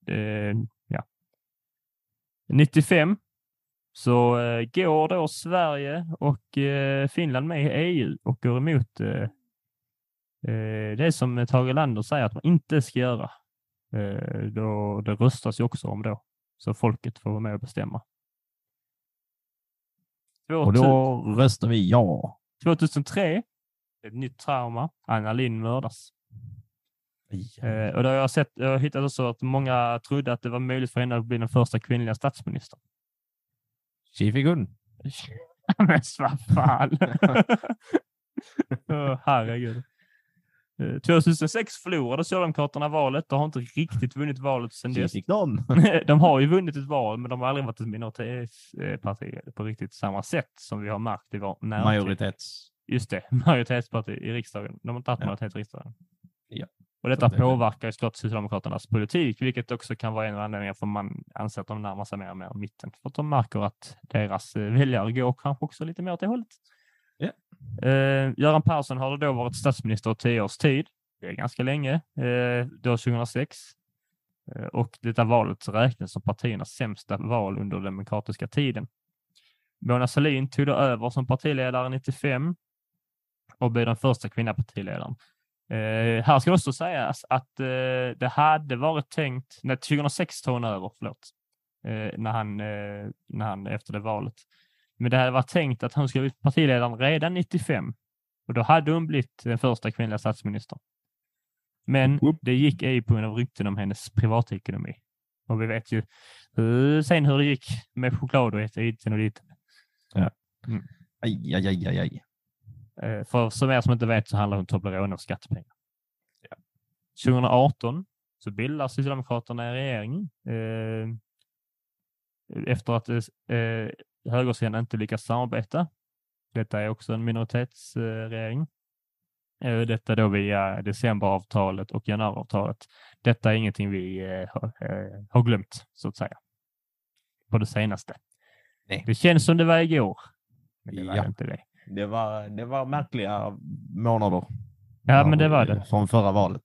Eh, ja. 95 så eh, går då Sverige och eh, Finland med i EU och går emot eh, eh, det som Tage Erlander säger att man inte ska göra. Eh, då, det röstas ju också om då, så folket får vara med och bestämma. Och då röstar vi ja. 2003, ett nytt trauma, Anna Lindh mördas. Eh, och då har jag, sett, jag har hittat också att många trodde att det var möjligt för henne att bli den första kvinnliga statsministern. Tjifigun. *laughs* Men vad fan. *laughs* Åh, Herregud. Eh, 2006 förlorade Socialdemokraterna valet och har inte riktigt vunnit valet sedan dess. Dem. *laughs* De har ju vunnit ett val, men de har aldrig varit ett minoritetsparti på riktigt samma sätt som vi har märkt i vår närtid. Majoritets. Just det, majoritetsparti i riksdagen. De har inte haft Ja. majoritet i riksdagen. Ja. Och detta påverkar ju såklart Socialdemokraternas politik, vilket också kan vara en av anledningarna för man anser att de närmar sig mer och mer mitten. För att de märker att deras eh, väljare går kanske också lite mer åt det hållet. Ja. Eh, Göran Persson har då varit statsminister i tio års tid. Det är ganska länge, eh, då 2006. Eh, och detta valet räknas som partiernas sämsta val under demokratiska tiden. Mona Sahlin tog då över som partiledare 95 och blev den första kvinnliga partiledaren. Eh, här ska också sägas att eh, det hade varit tänkt, nej 2006 tog hon över, förlåt, eh, när, han, eh, när han efter det valet. Men det hade varit tänkt att hon skulle bli partiledaren redan 95 och då hade hon blivit den första kvinnliga statsministern. Men det gick ej på grund av rykten om hennes privatekonomi. Och vi vet ju sen hur det gick med choklad och hiten och dit. Aj, aj, aj, aj, aj. Eh, För som er som inte vet så handlar det om Toblerone och skattepengar. 2018 så bildar Socialdemokraterna en regering eh, efter att eh, högersidan inte lyckas samarbeta. Detta är också en minoritetsregering. Eh, detta då via decemberavtalet och januariavtalet. Detta är ingenting vi eh, har, har glömt så att säga. På det senaste. Nej. Det känns som det var igår. Men det var Ja. inte det. Det var, det var märkliga månader. Ja, men det var det. Från förra valet.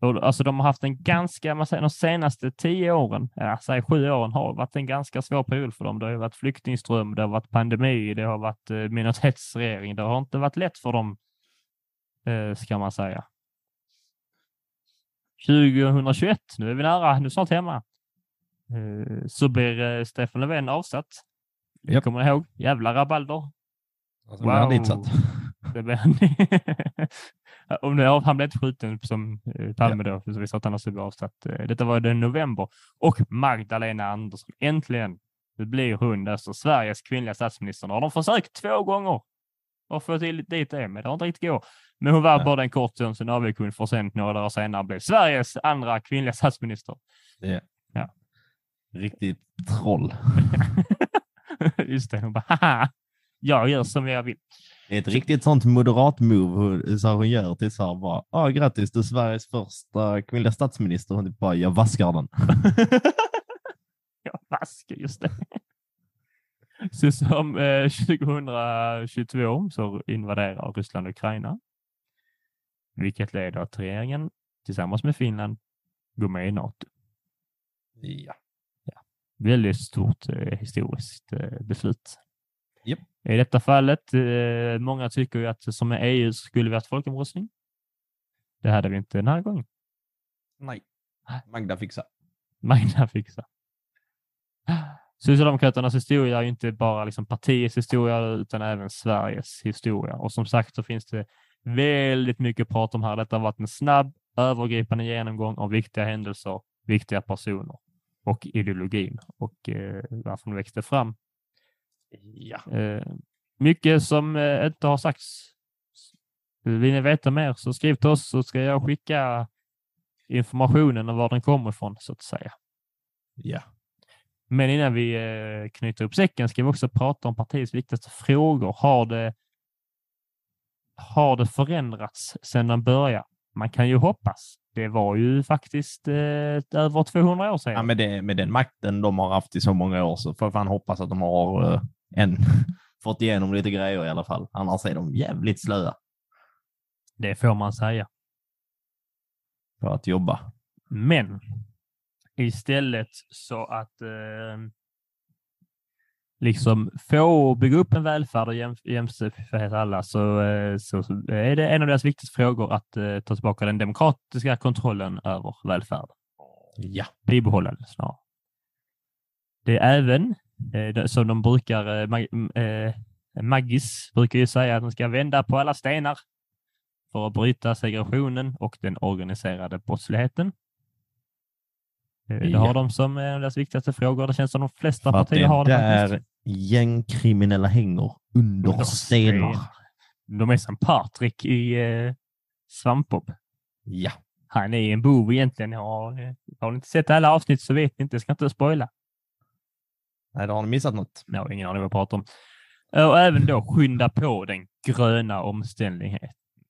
Alltså de har haft en ganska, man säger, de senaste tio åren, ja, säg sju åren har varit en ganska svår period för dem. Det har varit flyktingström, det har varit pandemi, det har varit eh, minoritetsregering. Det har inte varit lätt för dem, eh, ska man säga. 2021, nu är vi nära, nu är snart hemma, eh, så blir eh, Stefan Löfven avsatt. Japp. kommer ni ihåg? Jävla rabalder. Alltså, wow. han *laughs* ditsatt. Det blev *laughs* Om det, han blev inte skjuten som eh, Palme då, så vi sa att han skulle bli avsatt. Eh, Detta var den november. Och Magdalena Andersson, äntligen, nu blir hon alltså Sveriges kvinnliga statsminister. Nu har de försökt två gånger och få till dit det, men det har inte riktigt gått. Men hon var Nej. bara en kort stund, sen avgick hon för sent några dagar senare blev Sveriges andra kvinnliga statsminister. Riktigt troll. *laughs* Just det, hon bara haha, jag gör som jag vill. Det är ett riktigt sånt moderat move hon, så hon gör till så här bara, ah, grattis du är Sveriges första kvinnliga statsminister. Hon typ bara, jag vaskar den. *laughs* Ja, vaske, just det. *laughs* Så som eh, 2022 så invaderar Ryssland Ukraina. Vilket leder att regeringen tillsammans med Finland går med i NATO. Ja. Väldigt stort eh, historiskt eh, beslut. Japp. I detta fallet, eh, många tycker ju att som med EU skulle vi haft folkomröstning. Det hade vi inte den här gången. Nej. Magda fixar. Magda fixar. Socialdemokraternas historia är ju inte bara liksom partiets historia utan även Sveriges historia. Och som sagt så finns det väldigt mycket prat om här. Detta har varit en snabb, övergripande genomgång av viktiga händelser, viktiga personer och ideologin och eh, varför de växte fram. Ja. Eh, mycket som eh, inte har sagts. Vill ni veta mer så skriv till oss så ska jag skicka informationen och var den kommer ifrån så att säga. Ja. Men innan vi eh, knyter upp säcken ska vi också prata om partiets viktigaste frågor. Har det, har det förändrats sedan den började? Man kan ju hoppas. Det var ju faktiskt eh, över 200 år sedan. ja med, det, med den makten de har haft i så många år så får fan hoppas att de har uh, en, *laughs* fått igenom lite grejer i alla fall. Annars är de jävligt slöa Det får man säga. på att jobba. Men istället så att eh, liksom få bygga upp en välfärd och jäm, jämställdhet för alla så, eh, så, så är det en av deras viktigaste frågor att eh, ta tillbaka den demokratiska kontrollen över välfärden. Ja. Bibehålla den snarare. Det är även, som de brukar, eh, Mag, eh, Maggis brukar ju säga att de ska vända på alla stenar för att bryta segregationen och den organiserade brottsligheten. Eh, Det Ja. har de som en av deras viktigaste frågor. Det känns som de flesta För partier det har det där faktiskt. gängkriminella hänger under Under stenar. sten. De är som Patrik i eh, Svampbob. Ja. Han är en bov egentligen. Har, eh, har ni inte sett alla avsnitt så vet ni inte. Jag ska inte spoila. Nej, då har ni missat något. Jag har ingen aning vad jag pratar om. Och även då skynda på den gröna omställningen.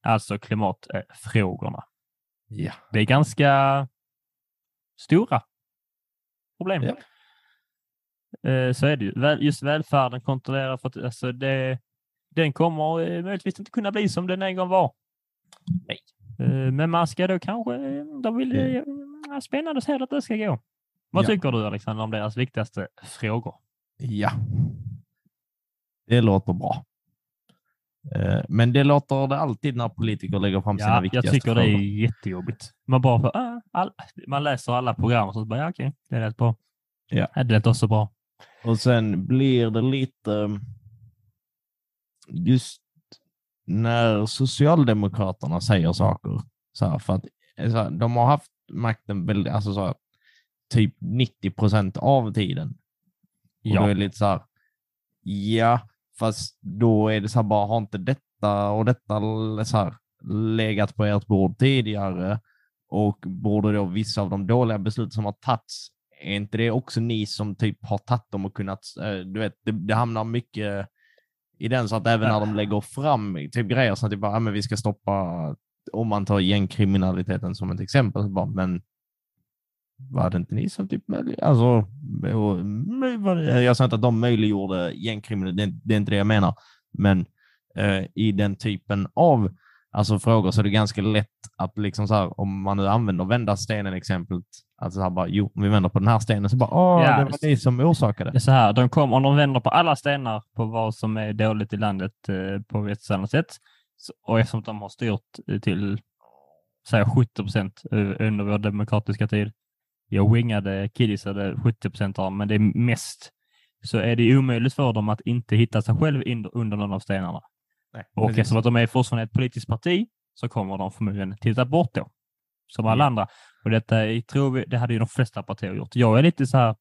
Alltså klimatfrågorna. Ja. Det är ganska stora problem. Ja. Eh, Så är det ju. Just välfärden kontrollerar för att alltså det, den kommer eh, möjligtvis inte kunna bli som den en gång var. Nej. Eh, Men man ska då kanske, eh, de vill, Mm. eh, spännande att se att det ska gå. Vad Ja. tycker du Alexander om deras viktigaste frågor? Ja. Det låter bra. Eh, Men det låter det alltid när politiker lägger fram sina Ja, jag viktigaste tycker det är frågor. jättejobbigt. Man bara får, ah, all, man läser alla program och så bara, ja, okej, det är rätt bra. Ja. det lät också bra. Och sen blir det lite just när Socialdemokraterna säger saker. Så här, för att så här, de har haft makten väldigt, alltså så här, typ 90 procent av tiden. Och Ja. då är det lite så här, ja, fast då är det så här bara, har inte detta och detta så här, legat på ert bord tidigare? Och borde då vissa av de dåliga beslut som har tagits, är inte det också ni som typ har tagit dem och kunnat, eh, du vet, det, det hamnar mycket i den så att även när de lägger fram typ grejer som typ bara, ja, men vi ska stoppa, om man tar gängkriminaliteten som ett exempel, så bara, men var det inte ni som typ alltså, det- jag säger inte att de möjliggjorde gängkriminalitet, det, det är inte det jag menar, men eh, i den typen av alltså, frågor så är det ganska lätt att liksom så här, om man nu använder vända stenen exemplet, att så här bara, jo, om vi vänder på den här stenen så bara, åh, Ja, det var ni som orsakade. Det är så här, de kom, om de vänder på alla stenar på vad som är dåligt i landet eh, på ett annat sätt, och eftersom de har styrt eh, till säg 70 procent under vår demokratiska tid, jag wingade kiddiesade 70 procent av, men det är mest, så är det omöjligt för dem att inte hitta sig själv under någon av stenarna. Nej, Och precis. eftersom att de är fortfarande ett politiskt parti så kommer de förmodligen titta bort då. Som alla Ja. andra. Och detta tror vi, det hade ju de flesta partier gjort. Jag är lite så här.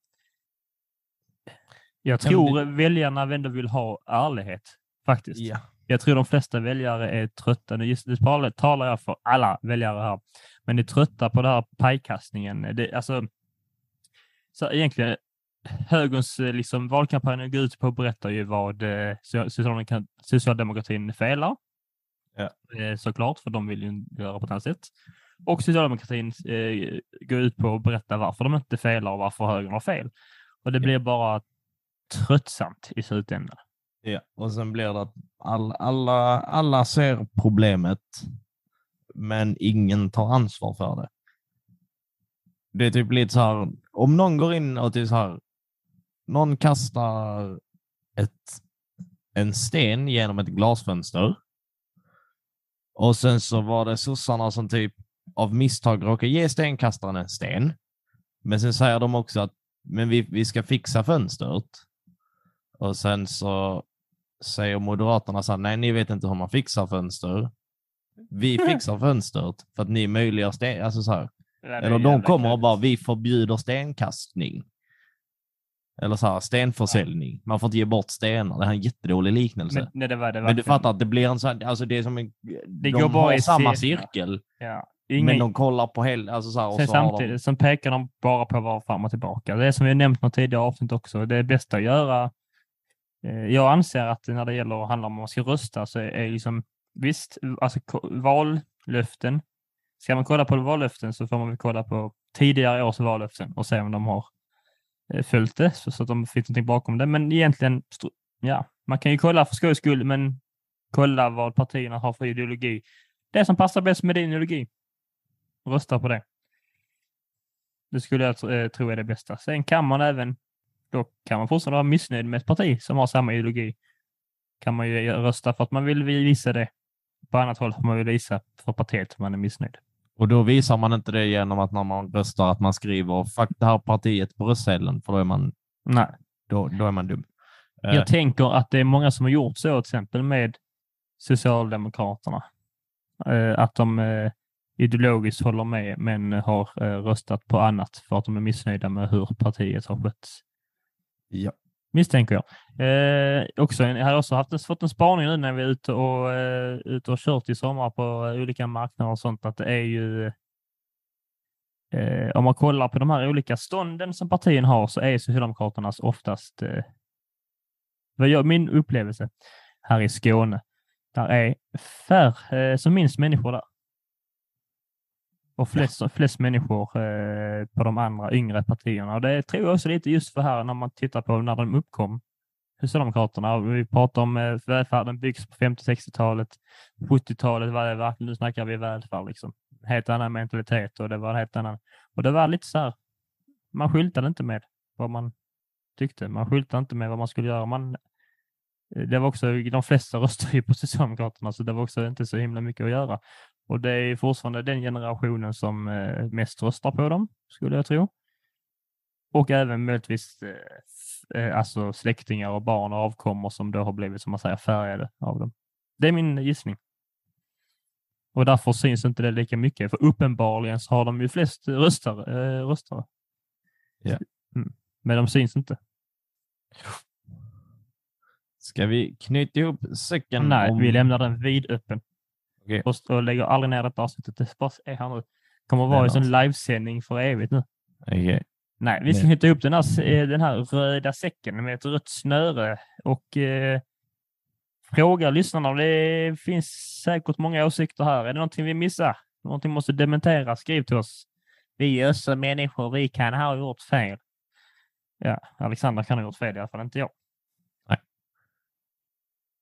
Jag tror väljarna ändå vill ha ärlighet faktiskt. Ja. Jag tror de flesta väljare är trötta. Nu just nu talar- jag för alla väljare här, men är trötta på den här pajkastningen. Det, alltså, så egentligen, högerns eh, liksom, valkampanj går ut på att berätta ju vad eh, so- socialdemokratin, felar. Ja. Eh, såklart, för de vill ju göra på ett annat sätt. Och socialdemokratin eh, går ut på att berätta varför de inte felar och varför högern har fel. Och det blir bara tröttsamt i slutändan. Ja, och sen blir det att all, alla, alla ser problemet, men ingen tar ansvar för det. Det är typ lite så här, om någon går in och typ så här, någon kastar ett, en sten genom ett glasfönster och sen så var det sossarna som typ av misstag råkade ge stenkastaren en sten. Men sen säger de också att men vi, vi ska fixa fönstret. Och sen så säger Moderaterna så här, nej, ni vet inte hur man fixar fönster. Vi *laughs* fixar fönstret för att ni möjliggör sten... Alltså så här. Eller de kommer och bara, vi förbjuder stenkastning. Eller så här, stenförsäljning. Man får inte ge bort stenar. Det här är en jättedålig liknelse. Men, Men, nej, det var, det du verkligen- fattar att det blir en sån alltså det är som en... Det de går bara har i samma cirkel, Ja. men Ingen, de kollar på hel... Alltså så här, och sen så samtidigt de... så pekar de bara på var fram och tillbaka. Det är som vi nämnt något tidigare avsnitt också. Det är bästa att göra. Eh, jag anser att när det gäller att handla om man ska rösta så är liksom visst, alltså vallöften. Ska man kolla på vallöften så får man väl kolla på tidigare års vallöften och se om de har eh, följt det så, så att de finns någonting bakom det. Men egentligen, ja, man kan ju kolla för skojs skull, men kolla vad partierna har för ideologi. Det som passar bäst med din ideologi. Rösta på det. Det skulle jag tro eh, är det bästa. Sen kan man även då kan man fortfarande vara missnöjd med ett parti som har samma ideologi. Kan man ju rösta för att man vill visa det. På annat håll får man vill visa för partiet att man är missnöjd. Och då visar man inte det genom att när man röstar att man skriver fuck det här partiet på röstsedeln, för då är man, Nej. då, då är man dum. Jag tänker att det är många som har gjort så, till exempel med Socialdemokraterna. Eh, Att de eh, ideologiskt håller med, men har röstat på annat för att de är missnöjda med hur partiet har skötts. Ja. Misstänker jag. Eh, också, en- jag har också haft, fått en spaning nu när vi är ute och, eh, ute och kört i sommar på eh, olika marknader och sånt, att det är ju eh, om man kollar på de här olika stånden som partierna har så är Socialdemokraternas oftast eh, vad jag, min upplevelse här i Skåne, där är färre, eh, som minst människor där. Och flest, flest människor eh, på de andra yngre partierna. Och det tror jag också lite just för här när man tittar på när de uppkom, Socialdemokraterna. Vi pratar om eh, välfärden byggs på 50-60-talet, 70-talet var det verkligen, nu snackar vi välfärd liksom. Helt annan mentalitet och det var helt annan. Och det var lite så här, man skyltade inte med vad man tyckte. Man skyltade inte med vad man skulle göra. Man, det var också, de flesta *laughs* röstade ju på Socialdemokraterna, så det var också inte så himla mycket att göra. Och det är fortfarande den generationen som eh, mest röstar på dem, skulle jag tro. Och även möjligtvis eh, eh, alltså släktingar och barn och avkommor som då har blivit, som man säger, färgade av dem. Det är min gissning. Och därför syns inte det lika mycket, för uppenbarligen så har de ju flest röstare. Eh, röstare. Ja. Mm. Men de syns inte. Ska vi knyta ihop säcken? Nej, om... vi lämnar den vidöppen. Okej. Och, och lägger aldrig ner detta avsnittet. Det bara är här nu. kommer att vara i sån nice. livesändning för evigt nu. Okej. Nej, vi ska knyta ihop den här, eh, den här röda säcken med ett rött snöre och eh, fråga lyssnarna. Det finns säkert många åsikter här. Är det någonting vi missar? Någonting måste dementera? Skriv till oss. Vi är också människor. Vi kan ha gjort fel. Ja, Alexander kan ha gjort fel i alla fall, inte jag.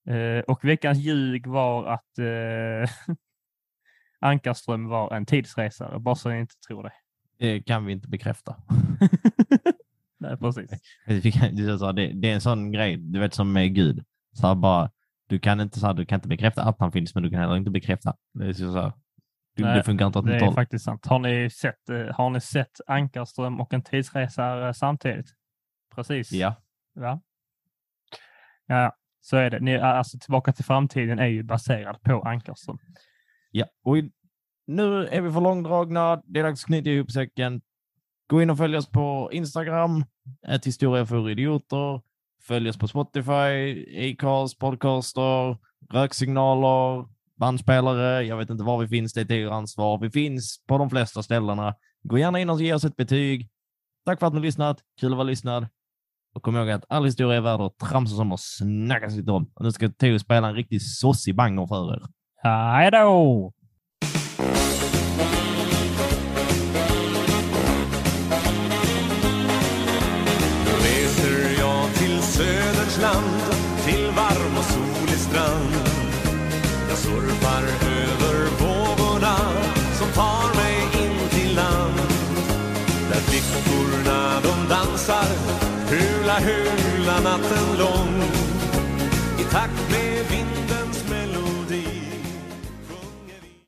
Eh, och veckans ljug var att eh, *laughs* Ankarström var en tidsresare, bara så ni inte tror det. Det kan vi inte bekräfta. *laughs* Nej, precis. Det är, det, det en sån grej, du vet som med Gud. Så här, bara, du, kan inte, så här, du kan inte bekräfta att han finns, men du kan heller inte bekräfta. Det, är så här, du, Nej, det funkar inte åt Det är håll. faktiskt sant. Har ni sett, eh, har ni sett Ankarström och en tidsresare samtidigt? Precis. Ja. Ja. ja, så är det. Ni, alltså, Tillbaka till framtiden är ju baserad på Ankarström. ja. Och i, nu är vi för långdragna. Det är dags att knyta ihop säcken. Gå in och följ oss på Instagram, ett historia för idioter. Följ oss på Spotify, Acast, Podcaster, röksignaler, bandspelare. Jag vet inte var vi finns, det är till er ansvar. Vi finns på de flesta ställena. Gå gärna in och ge oss ett betyg. Tack för att ni har lyssnat. Kul att vara lyssnad. Och kom ihåg att all historia är värd att tramsa som och snacka lite om. Och nu ska Theo spela en riktigt sossig banger för er. Hej då! Då reser jag till Söderns land, till varm och solig strand. Jag surfar över vågorna som tar mig in till land. Där flickorna de dansar, hula hula natten lång. I takt